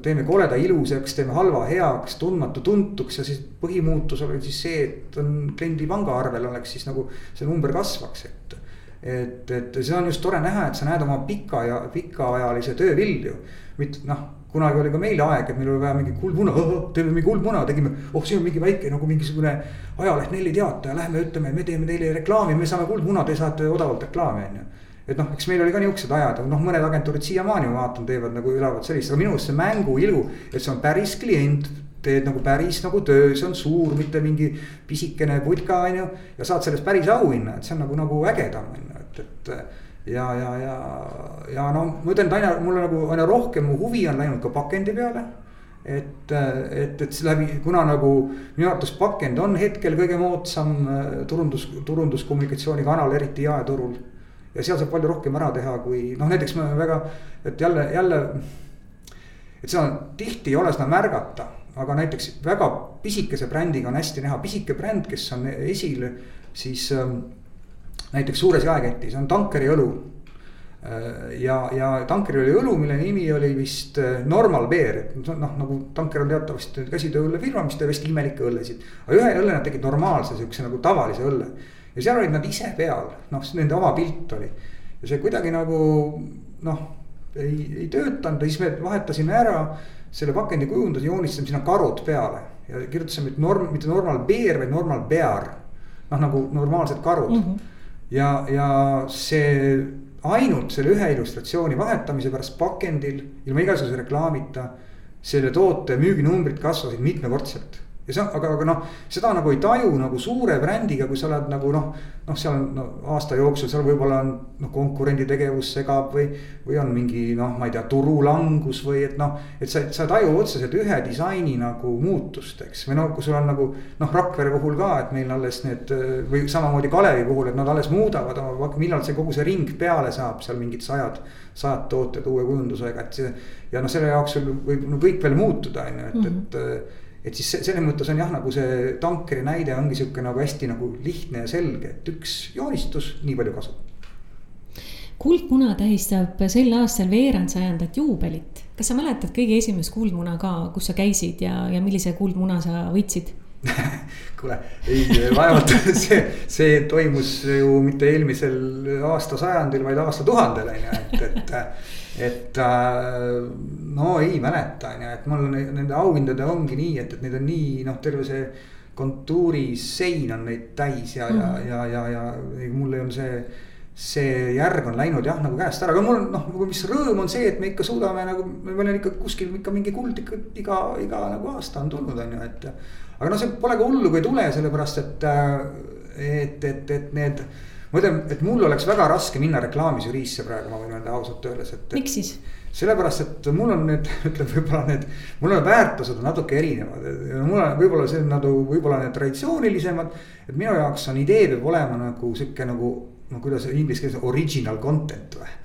teeme koleda ilusaks, teeme halva heaks, tundmatu tuntuks ja siis põhimuutus oli siis see, et on kliendi pangaarvel oleks siis nagu see number kasvaks, et et, et see on just tore näha, et sa näed oma pika ja pikaajalise töö vilju. mitte noh, kunagi oli ka meil aeg, et meil oli vaja mingi kuldmuna, teeme mingi kuldmuna, tegime. oh, siin on mingi väike nagu mingisugune ajaleht Nelli Teataja, lähme ütleme, me teeme teile reklaami, me saame kuldmuna, te saate odavalt reklaami, on ju et noh, eks meil oli ka niuksed ajad, noh, mõned agentuurid siiamaani ma vaatan, teevad nagu elavad sellist, aga minu arust see mängu ilu, et see on päris klient teed nagu päris nagu töö, see on suur, mitte mingi pisikene putka, on ju. ja saad sellest päris auhinna, et see on nagu, nagu ägedam, on ju, et, et. ja, ja, ja, ja no ma ütlen, et aina, mulle nagu aina rohkem mu huvi on läinud ka pakendi peale et, et, et läbi, kuna nagu minu arvates pakend on hetkel kõige moodsam äh, turundus, turunduskommunikatsioonikanal, eriti jaeturul. Ja seal saab palju rohkem ära teha, kui noh, näiteks me väga, et jälle, jälle. et seda tihti ei ole seda märgata aga näiteks väga pisikese brändiga on hästi näha, pisike bränd, kes on esil siis ähm, näiteks suures jaeketis on tankeri õlu äh, ja, ja tankeri oli õlu, mille nimi oli vist äh, Normal Beer, et noh, nagu tanker on teatavasti käsitööõllefirma, mis teeb hästi imelikke õllesid. aga ühe õlle nad tegid normaalse sihukese nagu tavalise õlle ja seal olid nad ise peal, noh, nende oma pilt oli. ja see kuidagi nagu noh, ei, ei töötanud ja siis me vahetasime ära selle pakendi kujunduse joonistasime sinna karud peale ja kirjutasime, et norm, mitte normal bear, vaid normal bear. noh, nagu normaalsed karud mm. -hmm. ja, ja see ainult selle ühe illustratsiooni vahetamise pärast pakendil ilma igasuguse reklaamita. selle toote müüginumbrid kasvasid mitmekordselt ja see, aga, aga noh, seda nagu ei taju nagu suure brändiga, kui sa oled nagu noh. noh, seal on no, aasta jooksul seal võib-olla on noh, konkurendi tegevus segab või, või on mingi noh, ma ei tea, turulangus või et noh. et sa, sa ei taju otseselt ühe disaini nagu muutust, eks, või noh, kui sul on nagu noh, Rakvere puhul ka, et meil alles need või samamoodi Kalevi puhul, et nad alles muudavad oma, millal see kogu see ring peale saab seal mingid sajad sajad tooted uue kujundusega, et see. ja noh, selle jaoks võib no kõik veel muutuda, on ju, et mm, -hmm. et et siis selles mõttes on jah, nagu see tankeri näide ongi sihuke nagu hästi nagu lihtne ja selge, et üks joonistus, nii palju kasu. kuldmuna tähistab sel aastal veerandsajandat juubelit. kas sa mäletad kõige esimest kuldmuna ka, kus sa käisid ja, ja millise kuldmuna sa võitsid [laughs] kuule, ei vaevalt [laughs] see, see toimus ju mitte eelmisel aastasajandil, vaid aastatuhandel on ju, et, et et äh, no ei mäleta, on ju, et mul nende auhindade ongi nii, et, et neid on nii noh, terve see kontuurisein on neid täis ja mm, -hmm. ja, ja, ja, ja mul on see see järg on läinud jah, nagu käest ära, aga mul noh, nagu mis rõõm on see, et me ikka suudame nagu, meil on ikka kuskil ikka mingi kuld ikka iga, iga nagu aasta on tulnud, on ju, et. Aga noh, see pole ka hullu, kui ei tule, sellepärast et, et, et, et need ma ütlen, et mul oleks väga raske minna reklaamisüriisse praegu, ma võin öelda ausalt öeldes, et. miks siis? sellepärast, et mul on need, [laughs] ütleme võib-olla need, mul on väärtused on natuke erinevad. mul on võib-olla see nagu võib-olla need traditsioonilisemad. et minu jaoks on idee peab olema nagu sihuke nagu, no kuidas inglise keeles original content või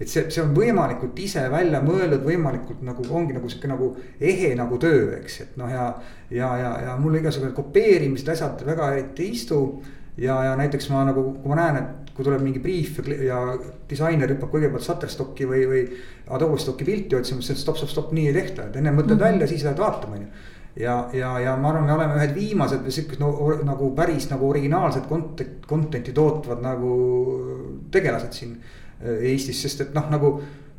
et see, see on võimalikult ise välja mõeldud, võimalikult nagu ongi nagu sihuke nagu ehe nagu töö, eks, et noh, ja. ja, ja, ja mulle igasugused kopeerimised, asjad väga eriti ei istu ja, ja näiteks ma nagu, kui ma näen, et kui tuleb mingi briif ja, ja disainer hüppab kõigepealt Shutterstocki või, või Adobe Stocki pilti otsima, siis stopp, stopp, stopp, nii ei tehta, et enne mõtled mm -hmm. välja, siis lähed vaatama, on ju. ja, ja, ja ma arvan, me oleme ühed viimased siukesed no, nagu päris nagu originaalset content, content'i tootvad nagu tegelased siin Eestis, sest et noh, nagu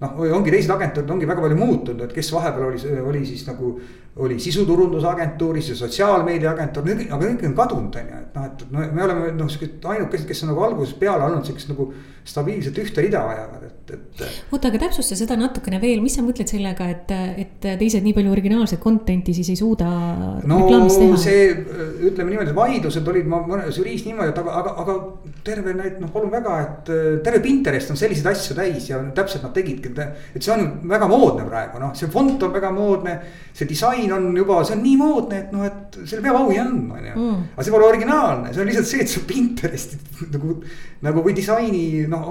noh, ongi teised agentuurid ongi väga palju muutunud, kes vahepeal oli, oli siis nagu. Oli sisuturundusagentuuris ja sotsiaalmeediaagentuur, aga kõik on kadunud, on ju, et noh, et me oleme noh, siuksed ainukesed, kes on nagu algusest peale olnud siuksed nagu. stabiilselt ühte rida ajavad, et, et. oota, aga täpsusta seda natukene veel, mis sa mõtled sellega, et, et teised nii palju originaalset content'i siis ei suuda no see, ütleme niimoodi, vaidlused olid ma mõnes žüriis niimoodi, et aga, aga, aga terve need noh, palun väga, et terve Pinterest on selliseid asju täis ja täpselt nad tegidki, et see on väga moodne praegu noh, see fond on väga moodne. see disain on juba, see on nii moodne, et noh, et selle peab auhi andma, on ju. Mm. aga see pole originaalne, see on lihtsalt see, et sa Pinteresti [laughs] nagu, nagu või disaini noh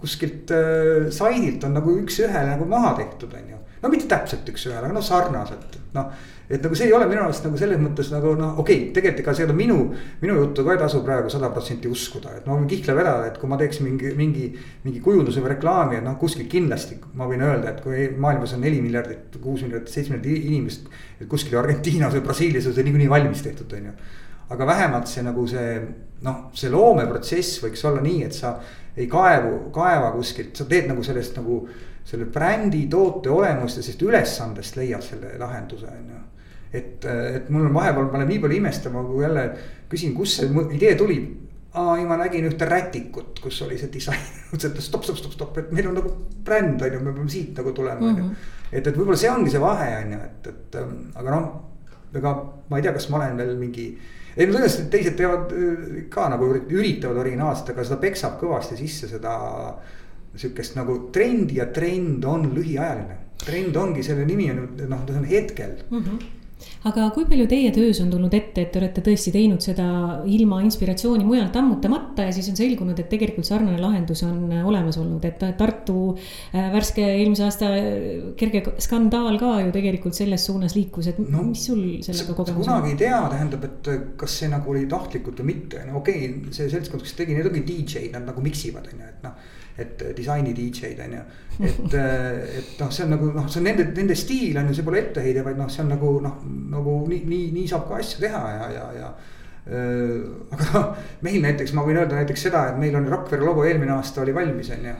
kuskilt äh, saidilt on nagu üks-ühele nagu maha tehtud, on ju. no mitte täpselt üks-ühele, aga noh, sarnaselt, noh et nagu see ei ole minu arust nagu selles mõttes nagu noh, okei okay,, tegelikult ega seda minu, minu juttu ka ei tasu praegu sada protsenti uskuda, et ma võin kihla vedada, et kui ma teeks mingi, mingi. mingi kujunduse või reklaami, et noh, kuskil kindlasti ma võin öelda, et kui maailmas on neli miljardit, kuus miljardit, seitse miljardit inimest. et kuskil Argentiinas või Brasiilias on see niikuinii valmis tehtud, on ju. aga vähemalt see nagu see noh, see loomeprotsess võiks olla nii, et sa ei kaevu, kaeva kuskilt, sa teed nagu sellest nagu selle brändi, toote olemust ja sellest ülesandest leiad selle lahenduse, on ju et, et mul on vahepeal paneb nii palju imestama, kui jälle küsin, kust see idee tuli. aa, ei ma nägin ühte rätikut, kus oli see disain, [laughs] mõtlesin, et stopp, stopp, stopp, stopp, et meil on nagu bränd on ju, me peame siit nagu tulema on ju. Mhm. et, et võib-olla see ongi see vahe on ju, et, et ähm, aga noh, ega ma ei tea, kas ma olen veel mingi ei no tõenäoliselt teised teevad äh, ka nagu üritavad originaalselt, aga seda peksab kõvasti sisse seda sihukest nagu trendi ja trend on lühiajaline. trend ongi, selle nimi on noh, ta on hetkel mm. -hmm aga kui palju teie töös on tulnud ette, et te olete tõesti teinud seda ilma inspiratsiooni mujalt ammutamata ja siis on selgunud, et tegelikult sarnane lahendus on olemas olnud, et Tartu äh, värske eelmise aasta äh, kerge skandaal ka ju tegelikult selles suunas liikus, et no, mis sul sellega kogemus on? kunagi ei tea, tähendab, et kas see nagu oli tahtlikult või mitte, no okei okay,, see seltskond, kes tegi, need ongi DJ-d, nad nagu mix ivad, on ju, et noh et disaini DJ-d on ju. et, et noh, see on nagu noh, see on nende, nende stiil on ju, see pole etteheide, vaid noh, see on nagu noh, nagu nii, nii, nii saab ka asju teha ja, ja, ja äh,. aga noh, meil näiteks ma võin öelda näiteks seda, et meil on Rakvere logo eelmine aasta oli valmis, on ju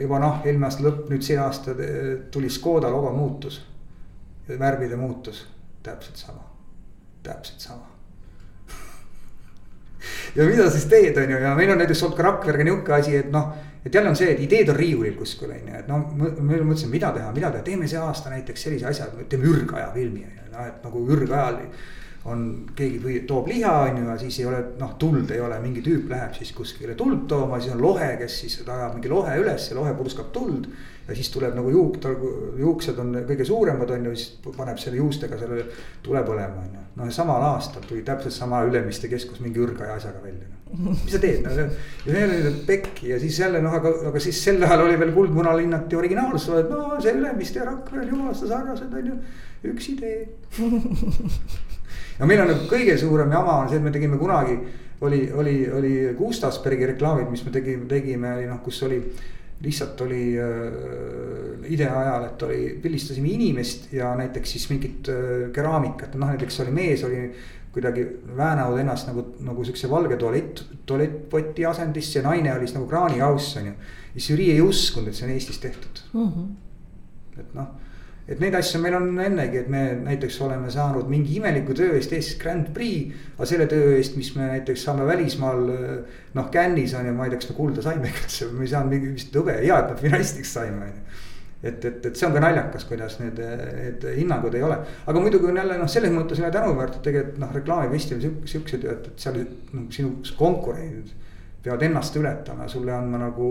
juba noh, eelmine aasta lõpp, nüüd see aasta tuli Škoda logo muutus. värvide muutus, täpselt sama, täpselt sama ja mida siis teed, on ju, ja meil on näiteks olnud ka Rakverega nihuke asi, et noh. et jälle on see, et ideed on riiulil kuskil on ju, et noh, me mõtlesime, mida teha, mida teha, teeme see aasta näiteks sellise asja, teeme ürgaja filmi on ju, noh et nagu ürgajal on, keegi või toob liha, on ju, ja siis ei ole noh, tuld ei ole, mingi tüüp läheb siis kuskile tuld tooma, siis on lohe, kes siis ajab mingi lohe üles ja lohe purskab tuld ja siis tuleb nagu juuk, juuksed on kõige suuremad, on ju, siis paneb selle juustega selle tule põlema, on ju. noh, samal aastal tuli täpselt sama Ülemiste keskus mingi ürgaja asjaga välja no.. mis sa teed, no see ja oli nüüd pekki ja siis jälle noh, aga, aga siis sel ajal oli veel Kuldmuna linnati originaalsus, et no see Ülemiste ja Rakvere on jumalast sarnased, on ju, üks idee. Ja meil on nagu kõige suurem jama on see, et me tegime kunagi, oli, oli, oli Gustavsbergi reklaamid, mis me tegime, tegime, oli noh, kus oli lihtsalt oli äh, idee ajal, et oli, pildistasime inimest ja näiteks siis mingit äh, keraamikat, noh näiteks oli mees oli kuidagi väänanud ennast nagu, nagu siukse valge tualett, tualettpoti asendisse ja naine oli siis nagu kraanikauss on ju. ja žürii ei uskunud, et see on Eestis tehtud mm. -hmm. et noh et neid asju meil on ennegi, et me näiteks oleme saanud mingi imeliku töö eest Eestis Grand Prix. aga selle töö eest, mis me näiteks saame välismaal noh, Cannes'is on ju, ma ei tea, kas me kulda saime, kas me ei saanud mingi vist hõbe, hea, et me finalistiks saime on ju et, et, et see on ka naljakas, kuidas need, need hinnangud ei ole, aga muidugi on jälle noh, selles mõttes üle tänuväärt, et tegelikult noh, reklaamifestival siukse töö, et seal noh, sinu konkurendid peavad ennast ületama, sulle andma nagu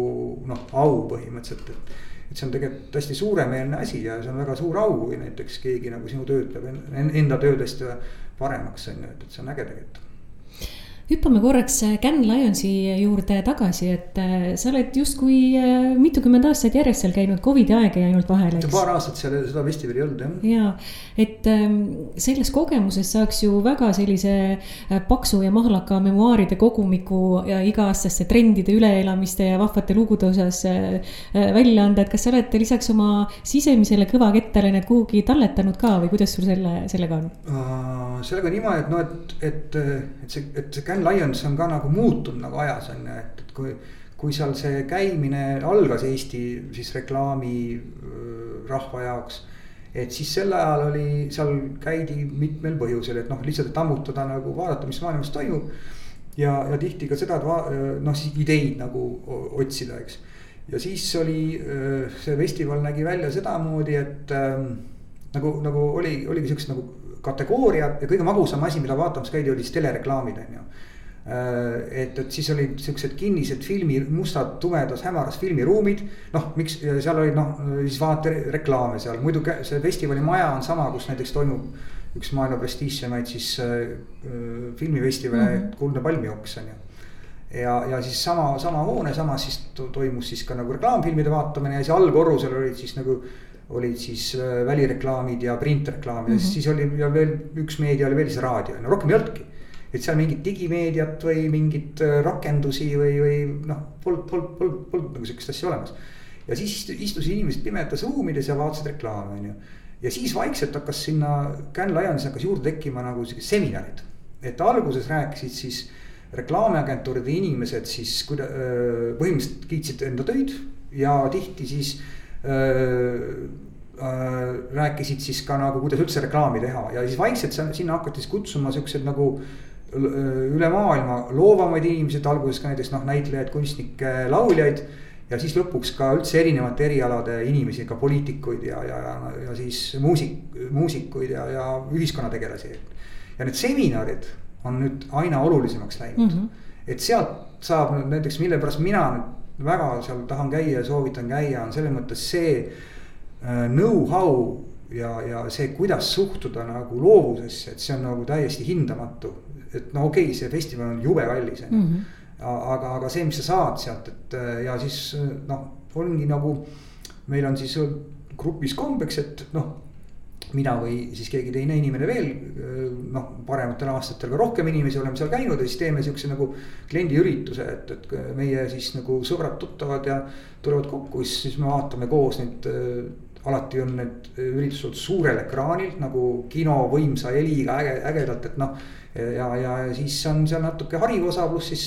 noh, au põhimõtteliselt, et et see on tegelikult hästi suuremeelne asi ja see on väga suur au, kui näiteks keegi nagu sinu tööd peab enda töödest paremaks on ju, et, et see on äge tegelikult hüppame korraks Can äh, Lionsi juurde tagasi, et äh, sa oled justkui äh, mitukümmend aastat järjest seal käinud, Covidi aeg jäi ainult vahele. paar aastat seal seda festivali ei olnud jah. ja, et ähm, sellest kogemusest saaks ju väga sellise paksu ja mahlaka memuaaride kogumiku ja iga-aastaste trendide üleelamiste ja vahvate lugude osas välja anda, et kas sa oled lisaks oma sisemisele kõvakettale need kuhugi talletanud ka või kuidas sul selle, sellega on sellega on niimoodi, et noh, et, et, et see, et see Can Lions on ka nagu muutunud nagu ajas on ju, et, et kui. kui seal see käimine algas Eesti siis reklaami rahva jaoks. et siis sel ajal oli, seal käidi mitmel põhjusel, et noh, lihtsalt, et ammutada nagu vaadata, mis maailmas toimub. ja, ja tihti ka seda, et noh, siis ideid nagu otsida, eks. ja siis oli see festival nägi välja sedamoodi, et ähm, nagu, nagu oli, oligi siuksed nagu kategooriad ja kõige magusam asi, mida vaatamas käidi, oli siis telereklaamid, on ju Äh, et, et siis olid siuksed kinnised filmi, mustad, tumedas, hämaras filmiruumid. noh, miks seal olid noh, siis vaata reklaame seal, muidu see festivali maja on sama, kus näiteks toimub. üks maailma prestiižsemaid siis äh, filmifestivale mm -hmm. Kuldne palmijooks on ju. ja, ja siis sama, sama hoone samas siis toimus siis ka nagu reklaamfilmide vaatamine ja siis allkorrusel olid siis nagu olid siis äh, välireklaamid ja printreklaamid mm -hmm. ja siis oli ja veel üks meedia oli veel siis raadio, no rohkem ei olnudki et seal mingit digimeediat või mingit äh, rakendusi või, või noh, polnud, polnud, polnud, polnud nagu sihukest asja olemas. ja siis istusid inimesed pimedates ruumides ja vaatasid reklaame, on ju. ja siis vaikselt hakkas sinna Can Lionsis hakkas juurde tekkima nagu seminarid. et alguses rääkisid siis reklaamiagentuuride inimesed siis kuida-, äh, põhimõtteliselt kiitsid enda töid ja tihti siis rääkisid siis ka nagu, kuidas üldse reklaami teha ja siis vaikselt sinna hakati siis kutsuma siuksed nagu üle maailma loovamaid inimesi, et alguses ka näiteks noh, näitlejaid, kunstnikke, lauljaid. ja siis lõpuks ka üldse erinevate erialade inimesi, ka poliitikuid ja, ja, ja, ja siis muusik, muusikuid ja, ja ühiskonnategelasi. ja need seminarid on nüüd aina olulisemaks läinud mm. -hmm. et sealt saab näiteks, mille pärast mina nüüd väga seal tahan käia ja soovitan käia, on selles mõttes see äh, know-how ja, ja see, kuidas suhtuda nagu loovusesse, et see on nagu täiesti hindamatu et no okei okay,, see festival on jube kallis on ju. Mhm. aga, aga see, mis sa saad sealt, et ja siis noh, ongi nagu meil on siis grupis kombeks, et noh mina või siis keegi teine inimene veel noh, parematel aastatel ka rohkem inimesi oleme seal käinud ja siis teeme siukse nagu kliendiürituse, et, et meie siis nagu sõbrad-tuttavad ja tulevad kokku, siis, siis me vaatame koos neid alati on need üritused suurel ekraanil nagu kino võimsa heliga äge, ägedalt, et noh ja, ja siis on seal natuke hariv osa, pluss siis,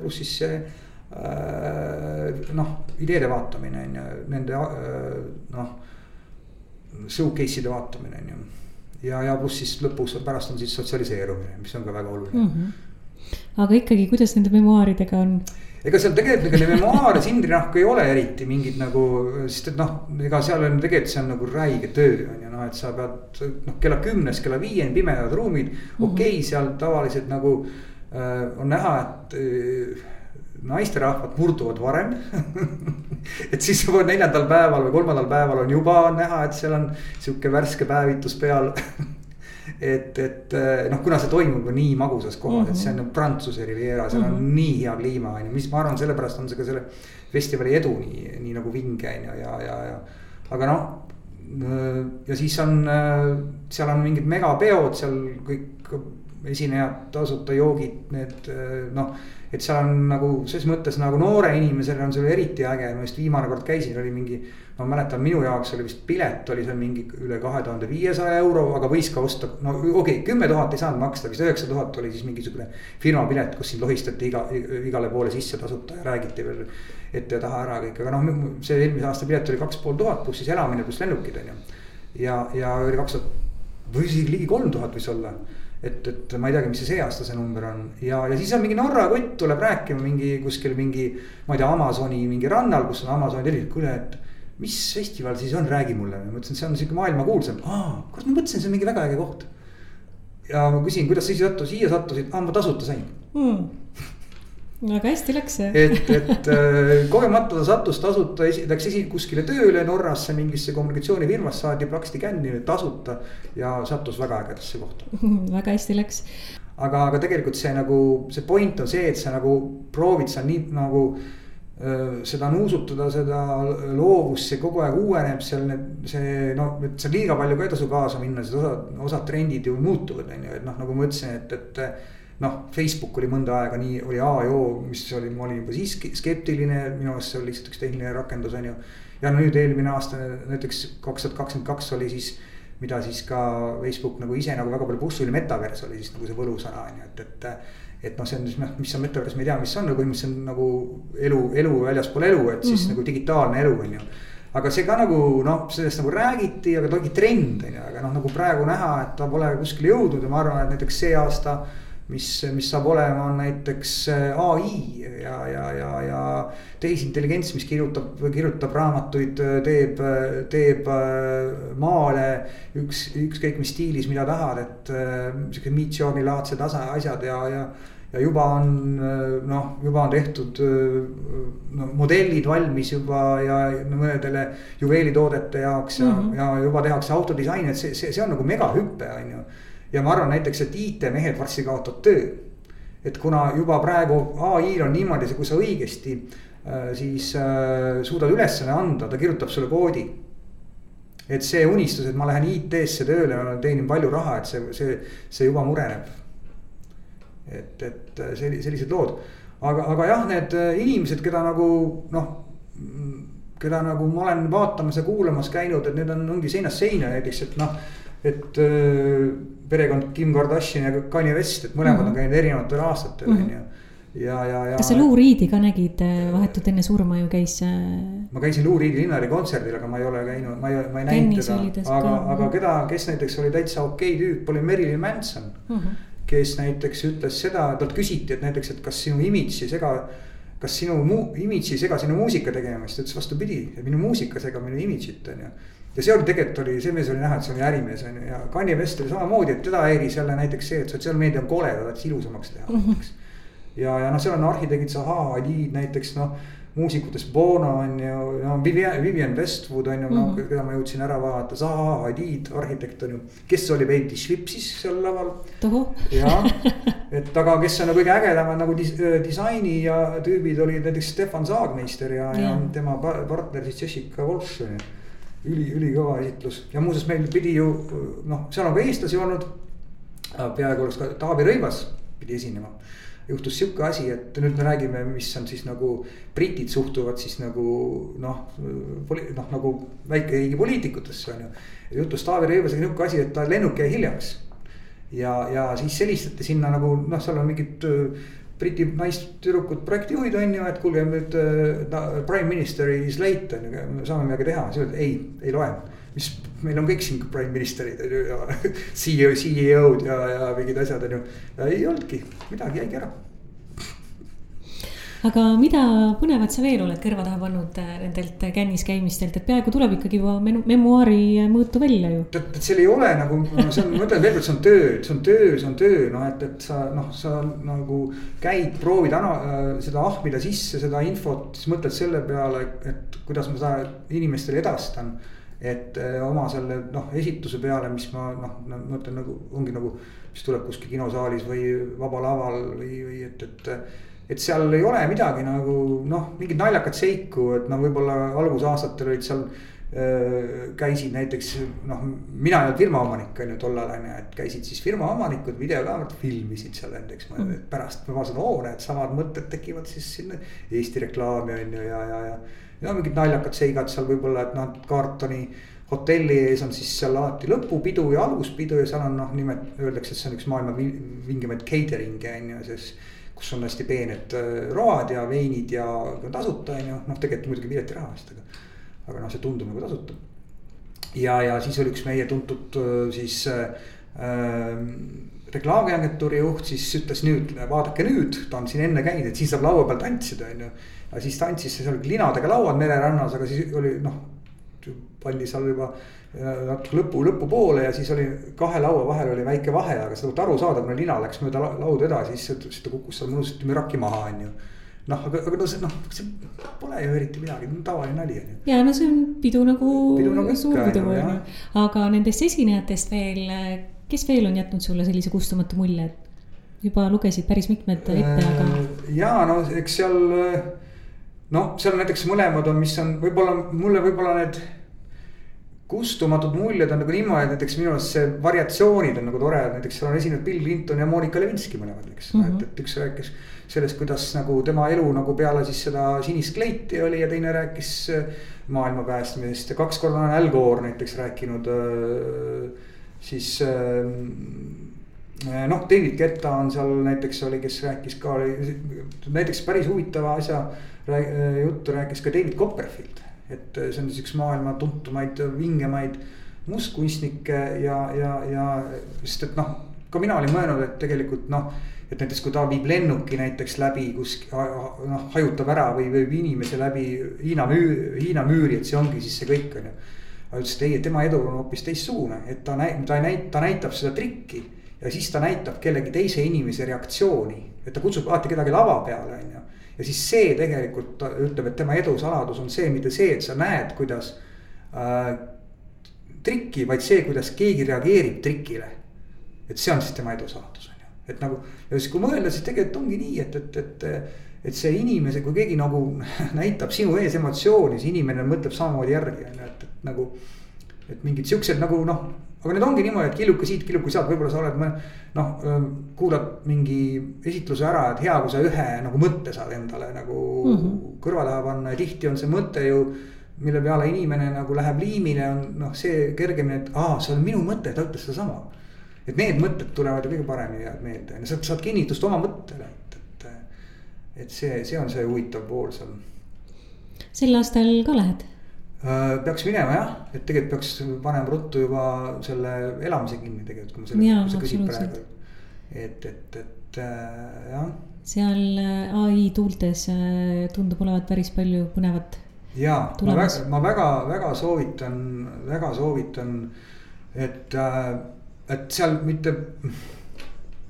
pluss siis see äh, noh, ideede vaatamine on ju, nende äh, noh. Showcase'ide vaatamine on ju ja, ja pluss siis lõpus pärast on siis sotsialiseerumine, mis on ka väga oluline mm. -hmm. aga ikkagi, kuidas nende memuaaridega on? ega seal tegelikult ega memuaare Sindrinahku ei ole eriti mingid nagu, sest et noh, ega seal on tegelikult see on nagu räige töö on ju noh, et sa pead noh, kella kümnest kella viieni pimedad ruumid mm -hmm.. okei okay,, seal tavaliselt nagu äh, on näha, et äh, naisterahvad murduvad varem [laughs] et siis juba neljandal päeval või kolmandal päeval on juba näha, et seal on sihuke värske päevitus peal [laughs] et, et eh, noh, kuna see toimub ju nii magusas kohas mm, -hmm. et see on Prantsuse Riviera, seal mm -hmm. on mhm. nii hea kliima on ju, mis ma arvan, sellepärast on see ka selle festivali edu nii, nii nagu vinge on ju ja, ja, ja. aga noh, ja siis on, seal on mingid megapeod seal kõik esinejad, tasuta joogid, need noh et seal on nagu ses mõttes nagu noore inimesele on see eriti äge, ma just viimane kord käisin, oli mingi. ma mäletan, minu jaoks oli vist pilet oli seal mingi üle kahe tuhande viiesaja euro, aga võis ka osta, no okei okay,, kümme tuhat ei saanud maksta, vist üheksa tuhat oli siis mingisugune. firmapilet, kus sind lohistati iga, igale poole sisse tasuta ja räägiti veel ette ja taha ära kõik, aga noh, see eelmise aasta pilet oli kaks pool tuhat pluss siis elamine pluss lennukid on ju. ja, ja oli kaks tuhat või isegi ligi kolm tuhat võis olla et, et ma ei teagi, mis see see aasta see number on. Ja, ja siis on mingi Norra kutt tuleb rääkima mingi kuskil mingi. ma ei tea, Amazoni mingi rannal, kus on Amazoni tellis, kuule, et mis festival siis on, räägi mulle, ma mõtlesin, see on sihuke maailmakuulsam, aa, kurat, ma mõtlesin, see on mingi väga äge koht. ja ma küsin, kuidas sa siia sattusid, siia sattusid, aa ma tasuta sain. Mm väga hästi läks see. et, et äh, kogemata ta sattus tasuta, läks esi kuskile tööle Norrasse mingisse kommunikatsioonifirmasse, saadi plaksti känni tasuta ja sattus väga ägedasse kohta [laughs] väga hästi läks. aga, aga tegelikult see nagu, see point on see, et sa nagu proovid seal nii nagu äh, seda nuusutada, seda loovust, see kogu aeg uueneb seal need, see noh, et seal liiga palju ka ei tasu kaasa minna, sest osad, osad trendid ju muutuvad, on ju, et noh, nagu ma ütlesin, et, et noh, Facebook oli mõnda aega nii, oli A ja O, mis oli, ma olin juba siis skeptiline, minu arust see oli lihtsalt üks tehniline rakendus, on ju. ja nüüd eelmine aasta näiteks kaks tuhat kakskümmend kaks oli siis, mida siis ka Facebook nagu ise nagu väga palju push oli, metaverse oli siis nagu see võlusõna on ju, et, et. et noh, see on siis noh, mis on metaverse, ma ei tea, mis on, aga põhimõtteliselt on nagu elu, elu väljaspool elu, et siis mm -hmm. nagu digitaalne elu on ju aga see ka nagu noh, sellest nagu räägiti, aga ta ongi trend on ju, aga noh, nagu praegu näha, et ta pole kuskile jõudnud ja ma arvan, et näiteks see aasta mis, mis saab olema, on näiteks äh, ai ja, ja, ja, ja tehisintelligents, mis kirjutab, kirjutab raamatuid, teeb, teeb maale üks, ükskõik mis stiilis, mida tahad, et sihuke Midjourney laadsed asjad ja, ja ja juba on noh, juba on tehtud no, modellid valmis juba ja no, mõnedele juveelitoodete jaoks ja mm, -hmm. ja juba tehakse autodisaini, et see, see, see on nagu megahüpe, on ju. Ja ma arvan näiteks, et IT-mehed varsti kaotavad töö. et kuna juba praegu ai-l on niimoodi, kui sa õigesti äh, siis äh, suudad ülesanne anda, ta kirjutab sulle koodi et see unistus, et ma lähen IT-sse tööle, teenin palju raha, et see, see, see juba mureneb et, et selli-, sellised lood. aga, aga jah, need äh, inimesed, keda nagu noh, keda nagu ma olen vaatamas ja kuulamas käinud, et need on, ongi seinast seina näiteks, et noh. et äh, perekond Kim Kardashian ja Kanye West, et mõlemad mm -hmm. on mhm. käinud erinevatel aastatel on mm -hmm. ju ja, ja, ja. kas sa Lou Reed'i ka nägid äh, vahetult enne surma ju käis? ma käisin Lou Reed'i Linnari kontserdil, aga ma ei ole käinud, ma ei, ma ei näinud teda. aga, aga keda, kes näiteks oli täitsa okei okay tüüp, oli Marilyn Manson mm. -hmm kes näiteks ütles seda, talt küsiti, et näiteks, et kas sinu imidž ei sega. Kas sinu muu imidž ei sega sinu muusika tegemist, ütles vastupidi, minu muusika segab minu imidžit on ju. ja see oli tegelikult oli, see mees oli näha, et see oli ärimees on ju ja Kanye West oli samamoodi, et teda häiris jälle näiteks see, et sotsiaalmeedia on kole, ta tahtis ilusamaks teha mm -hmm. näiteks. ja, ja noh, seal on arhiteegid Zaha Hadid näiteks noh muusikutest Bono on ju, no Vivian, Vivian Westwood on ju mm, -hmm. no keda ma jõudsin ära vaadata, Zaha Hadid, arhitekt on ju. kes oli veidi švipsis seal laval. jah, [laughs] et aga kes on nagu kõige ägedamad nagu dis, disaini ja tüübid olid näiteks Stefan Saagmeister ja, ja., ja tema partner siis Jessica Walsh on ju. üli, ülikõva esitlus ja muuseas meil pidi ju noh, seal on ka eestlasi olnud. peaaegu oleks ka Taavi Rõivas pidi esinema juhtus sihuke asi, et nüüd me räägime, mis on siis nagu britid suhtuvad siis nagu noh, noh nagu väikeriigi poliitikutesse on ju. juhtus Taavi Rõivasega nihuke asi, et ta lennuk jäi hiljaks. ja, ja siis helistati sinna nagu noh, seal on mingid äh, Briti naistüdrukud, projektijuhid on ju, et kuulge nüüd uh, prime minister is late on ju, saame midagi teha, siis öeldi ei, ei loe. mis meil on kõik siin prime minister'id on ju ja [laughs] CEO, CEO-d ja, ja mingid asjad on ju. ei olnudki, midagi jäigi ära aga mida põnevat sa veel oled kõrva taha pannud äh, nendelt kännis käimistelt, et peaaegu tuleb ikkagi juba memuaari mõõtu välja ju. tead, et seal ei ole nagu, see on, ma ütlen veel kord, see on töö, see on töö, see on töö, noh, et, et sa noh, sa nagu käid, proovid ana-, äh, seda ahmida sisse, seda infot, siis mõtled selle peale, et kuidas ma seda inimestele edastan et äh, oma selle noh, esituse peale, mis ma noh, ma mõtlen nagu ongi nagu, mis tuleb kuskil kinosaalis või Vabal Laval või, või et, et et seal ei ole midagi nagu noh, mingit naljakat seiku, et noh, võib-olla algusaastatel olid seal äh,. käisid näiteks noh, mina ei olnud firma omanik on ju tollal on ju, et käisid siis firma omanikud videokaamerad filmisid seal näiteks pärast ma vaatasin, oo need samad mõtted tekivad siis sinna Eesti reklaami on ju ja, ja, ja. Ja mingid naljakad seigad seal võib-olla, et noh, kartoni hotelli ees on siis seal alati lõpupidu ja alguspidu ja seal on noh, nimet-, öeldakse, et see on üks maailma vingemaid catering'e on ju, siis kus on hästi peened äh, road ja veinid ja tasuta on ju, noh tegelikult muidugi piletiraha eest, aga. aga noh, see tundub nagu tasuta. ja, ja siis oli üks meie tuntud äh, siis äh, äh, reklaamiagentuuri juht siis ütles nüüd, vaadake nüüd, ta on siin enne käinud, et siis saab laua peal tantsida, on ju. Ja siis tantsis, seal olid linadega lauad mererannas, aga siis oli noh, pandi seal juba natuke lõpu, lõpupoole ja siis oli kahe laua vahel oli väike vahe, aga seda aru saada, kuna lina läks mööda lauda edasi, siis, siis ta kukkus seal mõnusasti müraki maha, on ju noh, aga, aga no see noh, see pole ju eriti midagi, tavaline nali on ju. ja no see on pidu nagu, nagu suur pidu on ju, aga nendest esinejatest veel, kes veel on jätnud sulle sellise kustumatu mulje, et juba lugesid päris mitmed ette, aga. Äh, ja no eks seal noh, seal näiteks mõlemad on, mis on võib-olla mulle võib-olla need kustumatud muljed on nagu niimoodi, näiteks minu arust see variatsioonid on nagu tore, näiteks seal on esinenud Bill Clinton ja Monika Levinski mõlemad, eks mm. -hmm. et, et üks rääkis sellest, kuidas nagu tema elu nagu peale siis seda sinist kleiti oli ja teine rääkis äh, maailma päästmisest ja kaks korda on Al Gore näiteks rääkinud äh, siis äh, noh, David Guetta on seal näiteks oli, kes rääkis ka, näiteks päris huvitava asja juttu rääkis ka David Copperfield et see on siis üks maailma tuntumaid, vingemaid mustkunstnikke ja, ja, ja sest et noh, ka mina olin mõelnud, et tegelikult noh. et näiteks kui ta viib lennuki näiteks läbi kus noh hajutab ära või viib inimese läbi Hiina müür, Hiina müüri, et see ongi siis see kõik on ju. aga ütles, et ei, tema edu on hoopis teistsugune, et ta näitab, ta ei näita, ta näitab seda trikki. ja siis ta näitab kellegi teise inimese reaktsiooni, et ta kutsub alati kedagi lava peale, on ju ja siis see tegelikult ütleb, et tema edu saladus on see, mitte see, et sa näed, kuidas äh, trikki, vaid see, kuidas keegi reageerib trikile. et see on siis tema edu saladus on ju, et nagu ja siis, kui mõelda, siis tegelikult ongi nii, et, et, et. et see inimese, kui keegi nagu [laughs] näitab sinu ees emotsiooni, siis inimene mõtleb samamoodi järgi on ju, et, et nagu. et mingid siuksed nagu noh, aga need ongi niimoodi, et killuke siit, killuke sealt, võib-olla sa oled noh, kuulad mingi esitluse ära, et hea, kui sa ühe nagu mõtte saad endale nagu mm -hmm. kõrva taha panna ja tihti on see mõte ju mille peale inimene nagu läheb liimile, on noh, see kergemini, et aa, see on minu mõte, ta ütles sedasama. et need mõtted tulevad ju kõige paremini jäävad meelde, sa saad kinnitust oma mõttele, et, et. et see, see on see huvitav pool seal. sel aastal ka lähed? Äh, peaks minema jah, et tegelikult peaks panema ruttu juba selle elamise kinni tegelikult, kui ma selle, kui sa küsid praegu. et, et, et äh, jah. seal äh, ai tuultes tundub olevat päris palju põnevat ja ma väga, ma väga, väga soovitan, väga soovitan, et, äh, et seal mitte.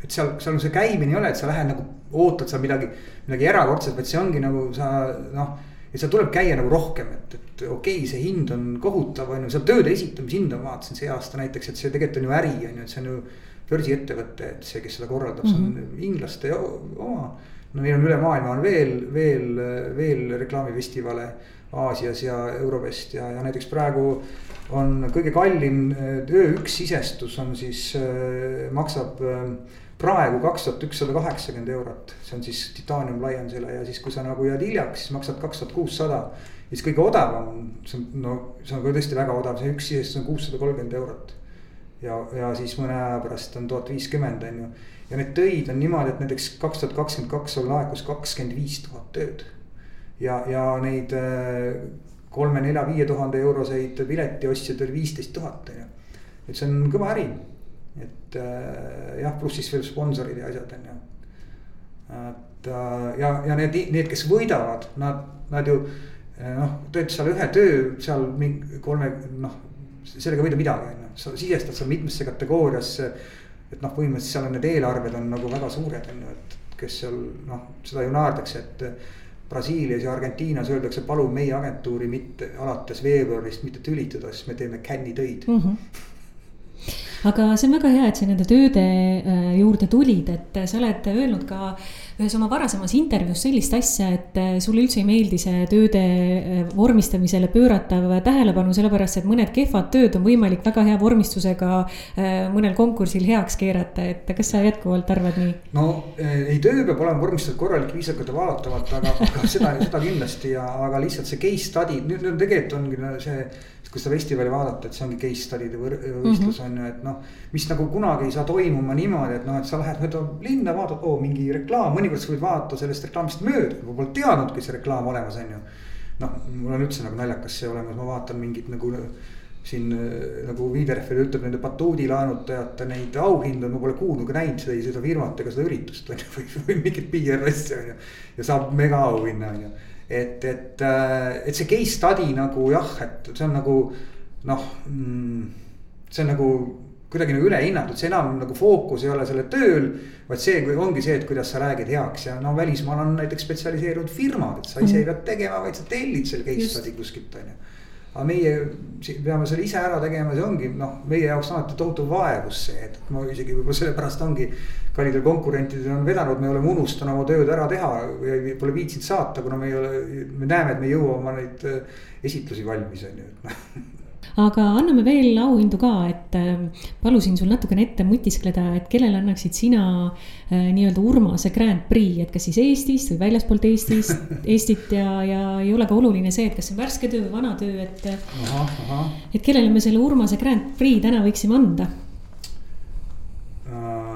et seal, seal see käimine ei ole, et sa lähed nagu ootad seal midagi, midagi erakordset, vaid see ongi nagu sa noh. Et seal tuleb käia nagu rohkem, et, et okei okay,, see hind on kohutav, on ju, seal tööde esitamise hinda ma vaatasin see aasta näiteks, et see tegelikult on ju äri, on ju, et see on ju börsiettevõte, et see, kes seda korraldab mm, -hmm. see on mhm. inglaste oma. no neil on üle maailma on veel, veel, veel reklaamifestivale Aasias ja Eurovest ja, ja näiteks praegu on kõige kallim öö üks sisestus on siis äh,, maksab äh, praegu kaks tuhat ükssada kaheksakümmend eurot. see on siis Titanium Lionsile ja siis, kui sa nagu jääd hiljaks, siis maksad kaks tuhat kuussada. siis kõige odavam on, see on no see on ka tõesti väga odav, see üks sisestus on kuussada kolmkümmend eurot. ja, ja siis mõne aja pärast on tuhat viiskümmend on ju. ja need töid on niimoodi, et näiteks kaks tuhat kakskümmend kaks laekus kakskümmend viis tuhat tööd ja, ja neid äh, kolme-nelja-viie tuhande euroseid piletiostjaid oli viisteist tuhat on ju. et see on kõva äri, et äh, jah, pluss siis veel sponsorid ja asjad on ju. et äh, ja, ja need, need, kes võidavad, nad, nad ju noh, teed seal ühe töö seal mingi kolme noh, sellega ei võida midagi on ju, sa sisestad seal mitmesse kategooriasse. et noh, põhimõtteliselt seal on need eelarved on nagu väga suured on ju, et kes seal noh, seda ju naerdakse, et Brasiilias ja Argentiinas öeldakse, palun meie agentuuri mitte alates veebruarist mitte tülitada, sest me teeme kännitöid mm. -hmm aga see on väga hea, et sa nende tööde äh, juurde tulid, et sa oled öelnud ka ühes oma varasemas intervjuus sellist asja, et äh, sulle üldse ei meeldi see tööde äh, vormistamisele pööratav tähelepanu, sellepärast et mõned kehvad tööd on võimalik väga hea vormistusega mõnel konkursil heaks keerata, et kas sa jätkuvalt arvad nii? no ei, töö peab olema vormistatud korralik, viisakalt ja vaatamata, aga, aga seda, seda kindlasti ja, aga lihtsalt see case study, nüüd tegelikult ongi see kui seda festivali vaadata, et see ongi case study'de võistlus mm -hmm. on ju, et noh. mis nagu kunagi ei saa toimuma niimoodi, et noh, et sa lähed mööda linna, vaatad, oo mingi reklaam, mõnikord sa võid vaadata sellest reklaamist mööda, ma pole teadnudki see reklaam olemas, on ju. noh, mul on üldse nagu naljakas see olemas, ma vaatan mingit nagu siin nagu Viiderfeld ütleb nende batuudilaenutajate neid auhindu, ma pole kuulnud ega näinud seda, seda firmat ega seda üritust on ju, või, või mingit PR asja on ju. ja saab mega auhinna on ju et, et, äh, et see case study nagu jah, et see on nagu noh mm,. see on nagu kuidagi nagu ülehinnatud, see enam nagu fookus ei ole sellel tööl. vaid see ongi see, et kuidas sa räägid heaks ja no välismaal on näiteks spetsialiseerunud firmad, et sa ise ei pea tegema, vaid sa tellid selle case study kuskilt on ju aga meie peame selle ise ära tegema, see ongi noh, meie jaoks alati tohutu vaevus see, et ma isegi võib-olla sellepärast ongi. kallidel konkurentidel on vedanud, me oleme unustanud oma tööd ära teha või pole viitsinud saata, kuna me ei ole, me näeme, et me ei jõua oma neid äh, esitlusi valmis on ju, et noh [laughs] aga anname veel auhindu ka, et äh, palusin sul natukene ette mõtiskleda, et kellele annaksid sina äh, nii-öelda Urmase Grand Prix, et kas siis Eestist või väljaspoolt Eestist, [laughs] Eestit ja, ja ei ole ka oluline see, et kas see on värske töö või vana töö, et. et kellele me selle Urmase Grand Prix täna võiksime anda uh,?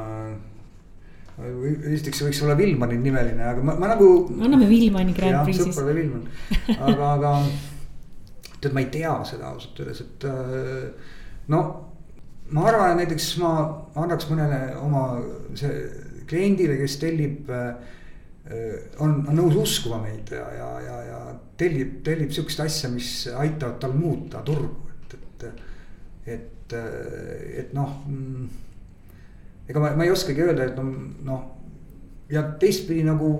esiteks võiks olla Vilmani nimeline, aga ma, ma nagu. anname Vilmani Grand Prix siis. sõprale Vilman, [laughs] aga, aga tead, ma ei tea seda ausalt öeldes, et äh, no ma arvan, et näiteks ma annaks mõnele oma see kliendile, kes tellib äh, on, on nõus uskuma meid ja, ja, ja, ja tellib, tellib sihukest asja, mis aitavad tal muuta turgu, et, et. et, et noh. ega ma, ma ei oskagi öelda, et noh, ja teistpidi nagu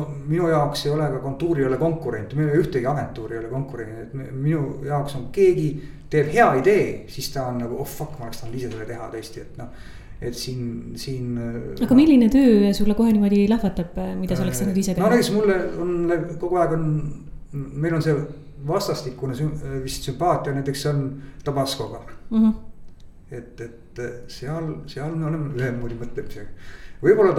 minu jaoks ei ole ka kontuur ei ole konkurent, meil ühtegi agentuuri ei ole konkurenti, et minu jaoks on keegi teeb hea idee, siis ta on nagu oh fuck, ma oleks tahtnud ise selle teha tõesti, et noh. et siin, siin. aga milline töö sulle kohe niimoodi lahvatab, mida sa oleks tahtnud ise teha? no näiteks mulle on kogu aeg on, meil on see vastastikune vist sümpaatia näiteks on Tabascoga mm. -hmm. et, et seal, seal me oleme ühemoodi mõtlemisega võib-olla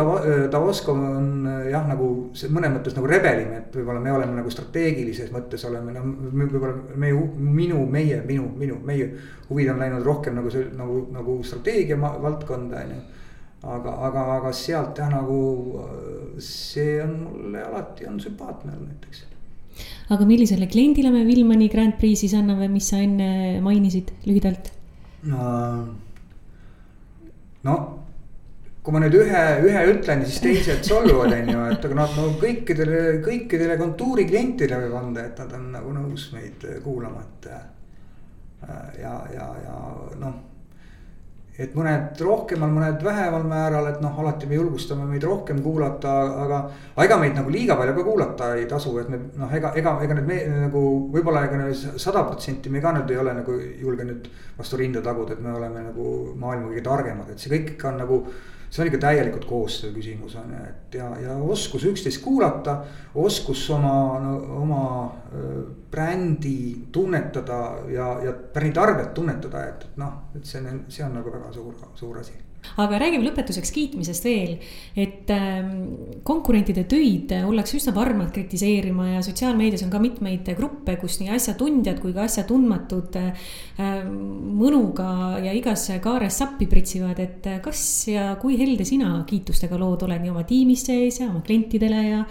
Davosko on jah, nagu see mõnes mõttes nagu rebelim, et võib-olla me oleme nagu strateegilises mõttes oleme, no võib-olla me, minu, meie, minu, minu, meie huvid on läinud rohkem nagu see nagu, nagu strateegia valdkonda on ju. aga, aga, aga sealt jah, nagu see on mulle alati on sümpaatne olnud näiteks aga millisele kliendile me Vilmani Grand Prix siis anname, mis sa enne mainisid lühidalt? no, no kui ma nüüd ühe, ühe ütlen, siis teised solvuvad, on ju, et aga noh, no kõikidele, kõikidele kontuuri klientidele võib anda, et nad on nagu nõus meid kuulama, et. Äh, ja, ja, ja noh et mõned rohkemal, mõned vähemal määral, et noh, alati me julgustame meid rohkem kuulata, aga. aga ega meid nagu liiga palju ka kuulata ei tasu, et me noh, ega, ega, ega need me nagu võib-olla ega sada protsenti me ka nüüd ei ole nagu julge nüüd vastu rinda taguda, et me oleme nagu maailma kõige targemad, et see kõik ikka on nagu see on ikka täielikult koostöö küsimus on ju, et ja, ja oskus üksteist kuulata, oskus oma no,, oma brändi tunnetada ja, ja brändi tarbijat tunnetada, et, et noh, et see on, see on nagu väga suur, suur asi aga räägime lõpetuseks kiitmisest veel, et äh, konkurentide töid ollakse üsna varmad kritiseerima ja sotsiaalmeedias on ka mitmeid gruppe, kus nii asjatundjad kui ka asjatundmatud äh, mõnuga ja igas kaares sappi pritsivad, et kas ja kui helde sina kiitustega lood oled nii oma tiimis sees ja oma klientidele ja,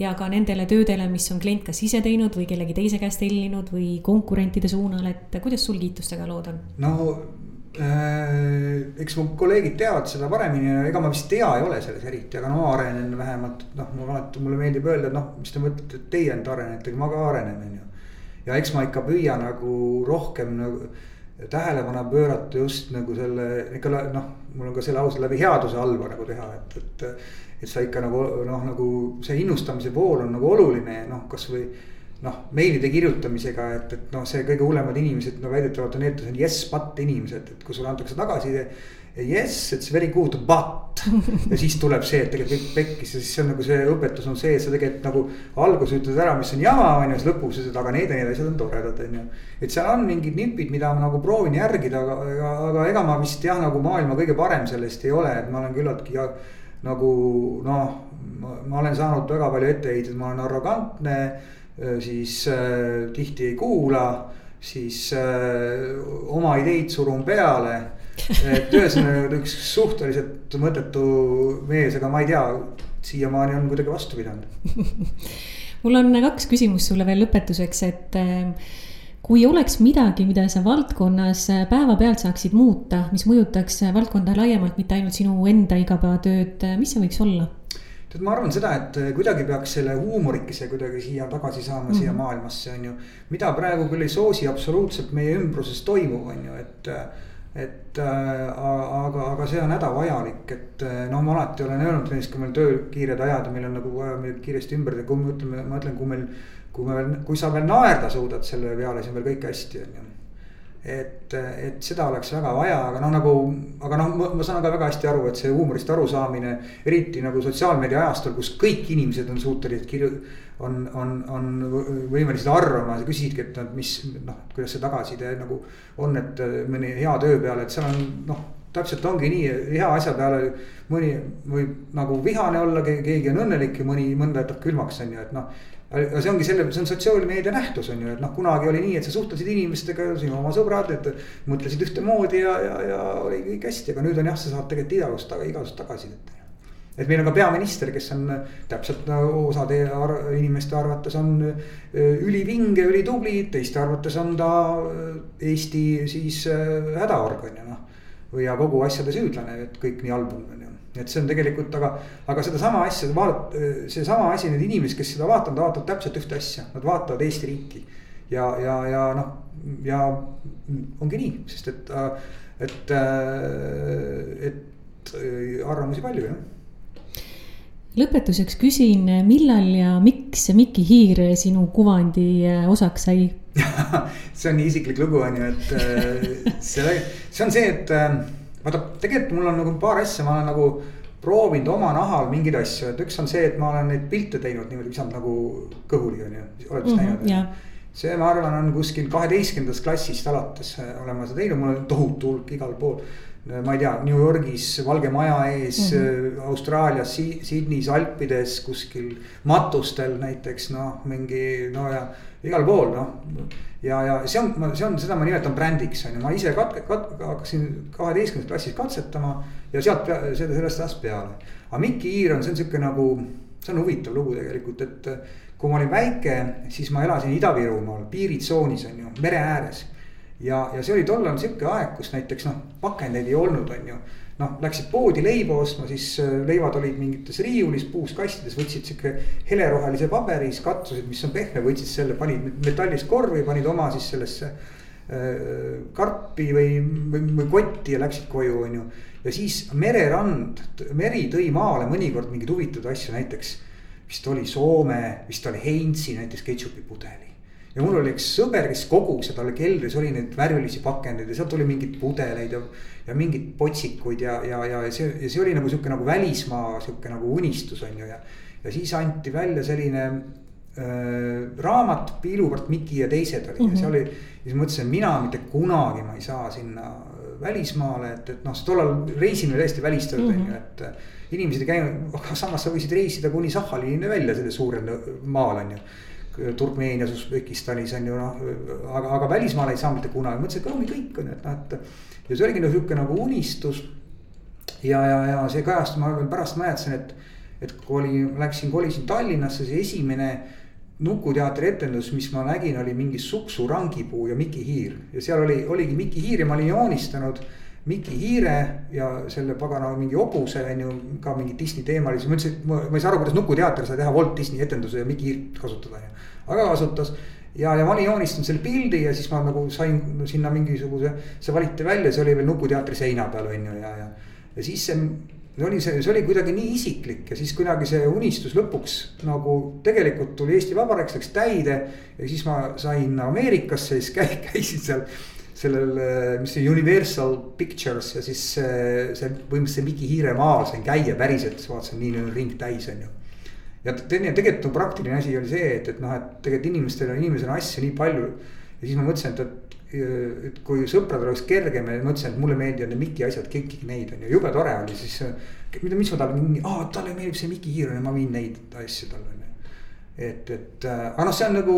ja ka nendele töödele, mis on klient kas ise teinud või kellegi teise käest tellinud või konkurentide suunal, et kuidas sul kiitustega lood on? no Äh, eks mu kolleegid teavad seda paremini ja ega ma vist hea ei ole selles eriti, aga no arenen vähemalt noh, mul alati, mulle meeldib öelda, et noh, mis te mõtlete, et teie nüüd arenete, ma ka arenen, on ju. ja eks ma ikka püüan nagu rohkem nagu tähelepanu pöörata just nagu selle ikka noh, mul on ka selle ausalt läbi headuse halba nagu teha, et, et. et sa ikka nagu noh, nagu see innustamise pool on nagu oluline noh, kasvõi noh, meilide kirjutamisega, et, et noh, see kõige hullemad inimesed, no väidetavalt on need, kes on yes but inimesed, et kui sulle antakse tagasiside. Yes, it's very good, but ja siis tuleb see, et tegelikult kõik pekkis ja siis see on nagu see õpetus on see, et sa tegelikult nagu alguses ütled ära, mis on jama, on ju, siis lõpuks ütled, aga need ja need asjad on toredad, on ju. et seal on mingid nipid, mida ma nagu proovin järgida, aga, aga, aga ega ma vist jah, nagu maailma kõige parem sellest ei ole, et ma olen küllaltki ja, nagu noh, ma olen saanud väga palju etteheiteid, ma olen arrogantne siis äh, tihti ei kuula, siis äh, oma ideid surun peale. et ühesõnaga üks suhteliselt mõttetu mees, aga ma ei tea, siiamaani on kuidagi vastu pidanud mul on kaks küsimust sulle veel lõpetuseks, et kui oleks midagi, mida sa valdkonnas päevapealt saaksid muuta, mis mõjutaks valdkonda laiemalt, mitte ainult sinu enda igapäevatööd, mis see võiks olla? Tead, ma arvan seda, et eh, kuidagi peaks selle huumorikese kuidagi siia tagasi saama mm, -hmm. siia maailmasse on ju. mida praegu küll ei soosi absoluutselt meie ümbruses toimub, on ju, et. et äh, aga, aga see on hädavajalik, et no ma alati olen öelnud näiteks, kui meil tööl kiired ajad ja meil on nagu vaja midagi kiiresti ümber teha, kui me ütleme, ma ütlen, kui meil. kui me veel, kui sa veel naerda suudad selle peale, siis on veel kõik hästi, on ju et, et seda oleks väga vaja, aga noh, nagu, aga noh, ma saan ka väga hästi aru, et see huumorist arusaamine. eriti nagu sotsiaalmeedia ajastul, kus kõik inimesed on suutelised kirju-, on, on, on võimelised arvama, sa küsisidki, et mis noh, kuidas see tagasiside nagu on, et mõni hea töö peale, et seal on noh täpselt ongi nii, hea asja peale mõni võib nagu vihane olla, keegi on õnnelik ja mõni, mõnda jätab külmaks, on ju, et noh aga see ongi selle, see on sotsiaalmeedia nähtus on ju, et noh, kunagi oli nii, et sa suhtlesid inimestega, sinu oma sõbrad, et mõtlesid ühtemoodi ja, ja, ja oli kõik hästi, aga nüüd on jah, sa saad tegelikult igasugust, igasugust tagasisidet. et meil on ka peaminister, kes on täpselt no, osade ar inimeste arvates on ülivinge, ülitubli, teiste arvates on ta Eesti siis hädaorgan ja noh ja kogu asjade süüdlane, et kõik nii halb on, on ju. Et see on tegelikult, aga, aga sedasama asja vaat-, seesama asi, need inimesed, kes seda vaatavad, vaatavad täpselt ühte asja, nad vaatavad Eesti riiki. ja, ja, ja noh, ja ongi nii, sest et, et, et arvamusi palju jah. Lõpetuseks küsin, millal ja miks Mikki Hiir sinu kuvandi osaks sai? [laughs] See on nii isiklik lugu on ju, et äh, see, see on see, et äh, vaata, tegelikult mul on nagu paar asja, ma olen nagu proovinud oma nahal mingeid asju, et üks on see, et ma olen neid pilte teinud niimoodi, visanud nagu kõhuli on ju, oled vist näinud mm? -hmm, see, ma arvan, on kuskil kaheteistkümnendast klassist alates äh, olen ma seda teinud, mul on tohutu hulk igal pool ma ei tea, New Yorgis Valge Maja ees mm, -hmm. Austraalias, Sydneys, Alpides kuskil matustel näiteks noh, mingi no ja igal pool noh. ja, ja see on, see on, seda ma nimetan brändiks on ju, ma ise katke, kat-, hakkasin kaheteistkümnendas klassis katsetama ja sealt, sellest ajast peale. aga Mikki Hiir on, see on sihuke nagu, see on huvitav lugu tegelikult, et kui ma olin väike, siis ma elasin Ida-Virumaal piiritsoonis on ju, mere ääres ja, ja see oli tollal sihuke aeg, kus näiteks noh, pakendeid ei olnud, on ju. noh, läksid poodi leiba ostma, siis äh, leivad olid mingites riiulis, puuskastides, võtsid sihuke helerohelise paberi, siis katsusid, mis on pehme, võtsid selle, panid metallist korvi, panid oma siis sellesse äh, karpi või, või, või kotti ja läksid koju, on ju. ja siis mererand, meri tõi maale mõnikord mingeid huvitavaid asju, näiteks vist oli Soome, vist oli Heinzi näiteks ketšupi pudeli ja mul oli üks sõber, kes kogus ja tal keldris oli neid värvilisi pakendeid ja sealt tuli mingeid pudeleid ja. ja mingeid potsikuid ja, ja, ja see, ja see oli nagu sihuke nagu välismaa sihuke nagu unistus on ju ja. ja siis anti välja selline äh, raamat, Piiluvart, Miki ja teised oli mm -hmm. ja see mhm. oli. ja siis mõtlesin, mina mitte kunagi ma ei saa sinna välismaale, et, et noh, tollal reisimine täiesti välistatud on ju, et. inimesed ei käinud, aga samas sa võisid reisida kuni Sahhalini välja selle suurel maal on ju Turkmeenias, Usbekistanis on ju noh, aga, aga välismaale ei saa mitte kunagi, mõtlesin, et ongi kõik on ju, et noh, et. ja see oligi nagu sihuke nagu unistus. ja, ja, ja see kajastus, ma veel pärast mäletasin, et, et kui oli, läksin, kolisin Tallinnasse, see esimene. Nukuteatri etendus, mis ma nägin, oli mingi Suksu rangipuu ja Miki Hiir ja seal oli, oligi Miki Hiir ja ma olin joonistanud Miki Hiire ja selle pagana mingi hobuse on ju ka mingi Disney teemalisi, ma ütlesin, ma, ma ei saa aru, kuidas Nukuteater sai teha Walt Disney etenduse ja Miki Hiirt kasutada on ju. aga kasutas ja, ja ma olin joonistanud selle pildi ja siis ma nagu sain sinna mingisuguse, see valiti välja, see oli veel Nukuteatri seina peal on ju ja, ja. ja siis see, see oli see, see oli kuidagi nii isiklik ja siis kuidagi see unistus lõpuks nagu tegelikult tuli Eesti Vabariik, läks täide. ja siis ma sain Ameerikasse, siis [laughs] käi, käisin seal sellel, mis see Universal Pictures ja siis see, see põhimõtteliselt see Miki Hiire maal sain käia päriselt, vaatasin nii on ring täis, on ju. ja teine tegelikult on praktiline asi oli see, et, et noh, et tegelikult inimestel on inimesena asju nii palju. ja siis ma mõtlesin, et, et, et kui sõpradel oleks kergem ja mõtlesin, et mulle meeldivad need Miki asjad, kõiki neid on ju, jube tore oli siis. mida, mis ma talle, aa talle meeldib see Miki Hiir ja ma viin neid asju talle on ju et, et aga noh, see on nagu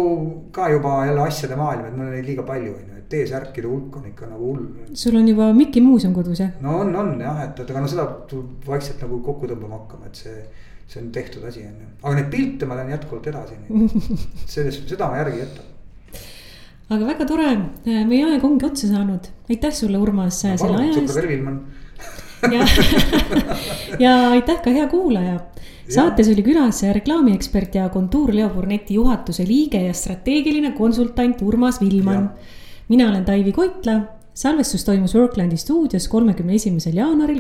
ka juba jälle asjade maailm, et mul on neid liiga palju, on ju, et T-särkide hulk on ikka nagu hull. sul on juba Mikki muuseum kodus jah? no on, on jah, et, et aga no seda tuleb vaikselt nagu kokku tõmbama hakkama, et see. see on tehtud asi on ju, aga neid pilte ma lähen jätkuvalt edasi, [laughs] sellest, seda ma järgi ei jäta aga väga tore, meie aeg ongi otsa saanud, aitäh sulle, Urmas no,, selle aja eest. [laughs] ja, ja aitäh ka hea kuulaja. Saates oli külas reklaamiekspert ja Kontuur Leo Burneti juhatuse liige ja strateegiline konsultant Urmas Vilman. mina olen Taivi Koitla, salvestus toimus Worklandi stuudios kolmekümne esimesel jaanuaril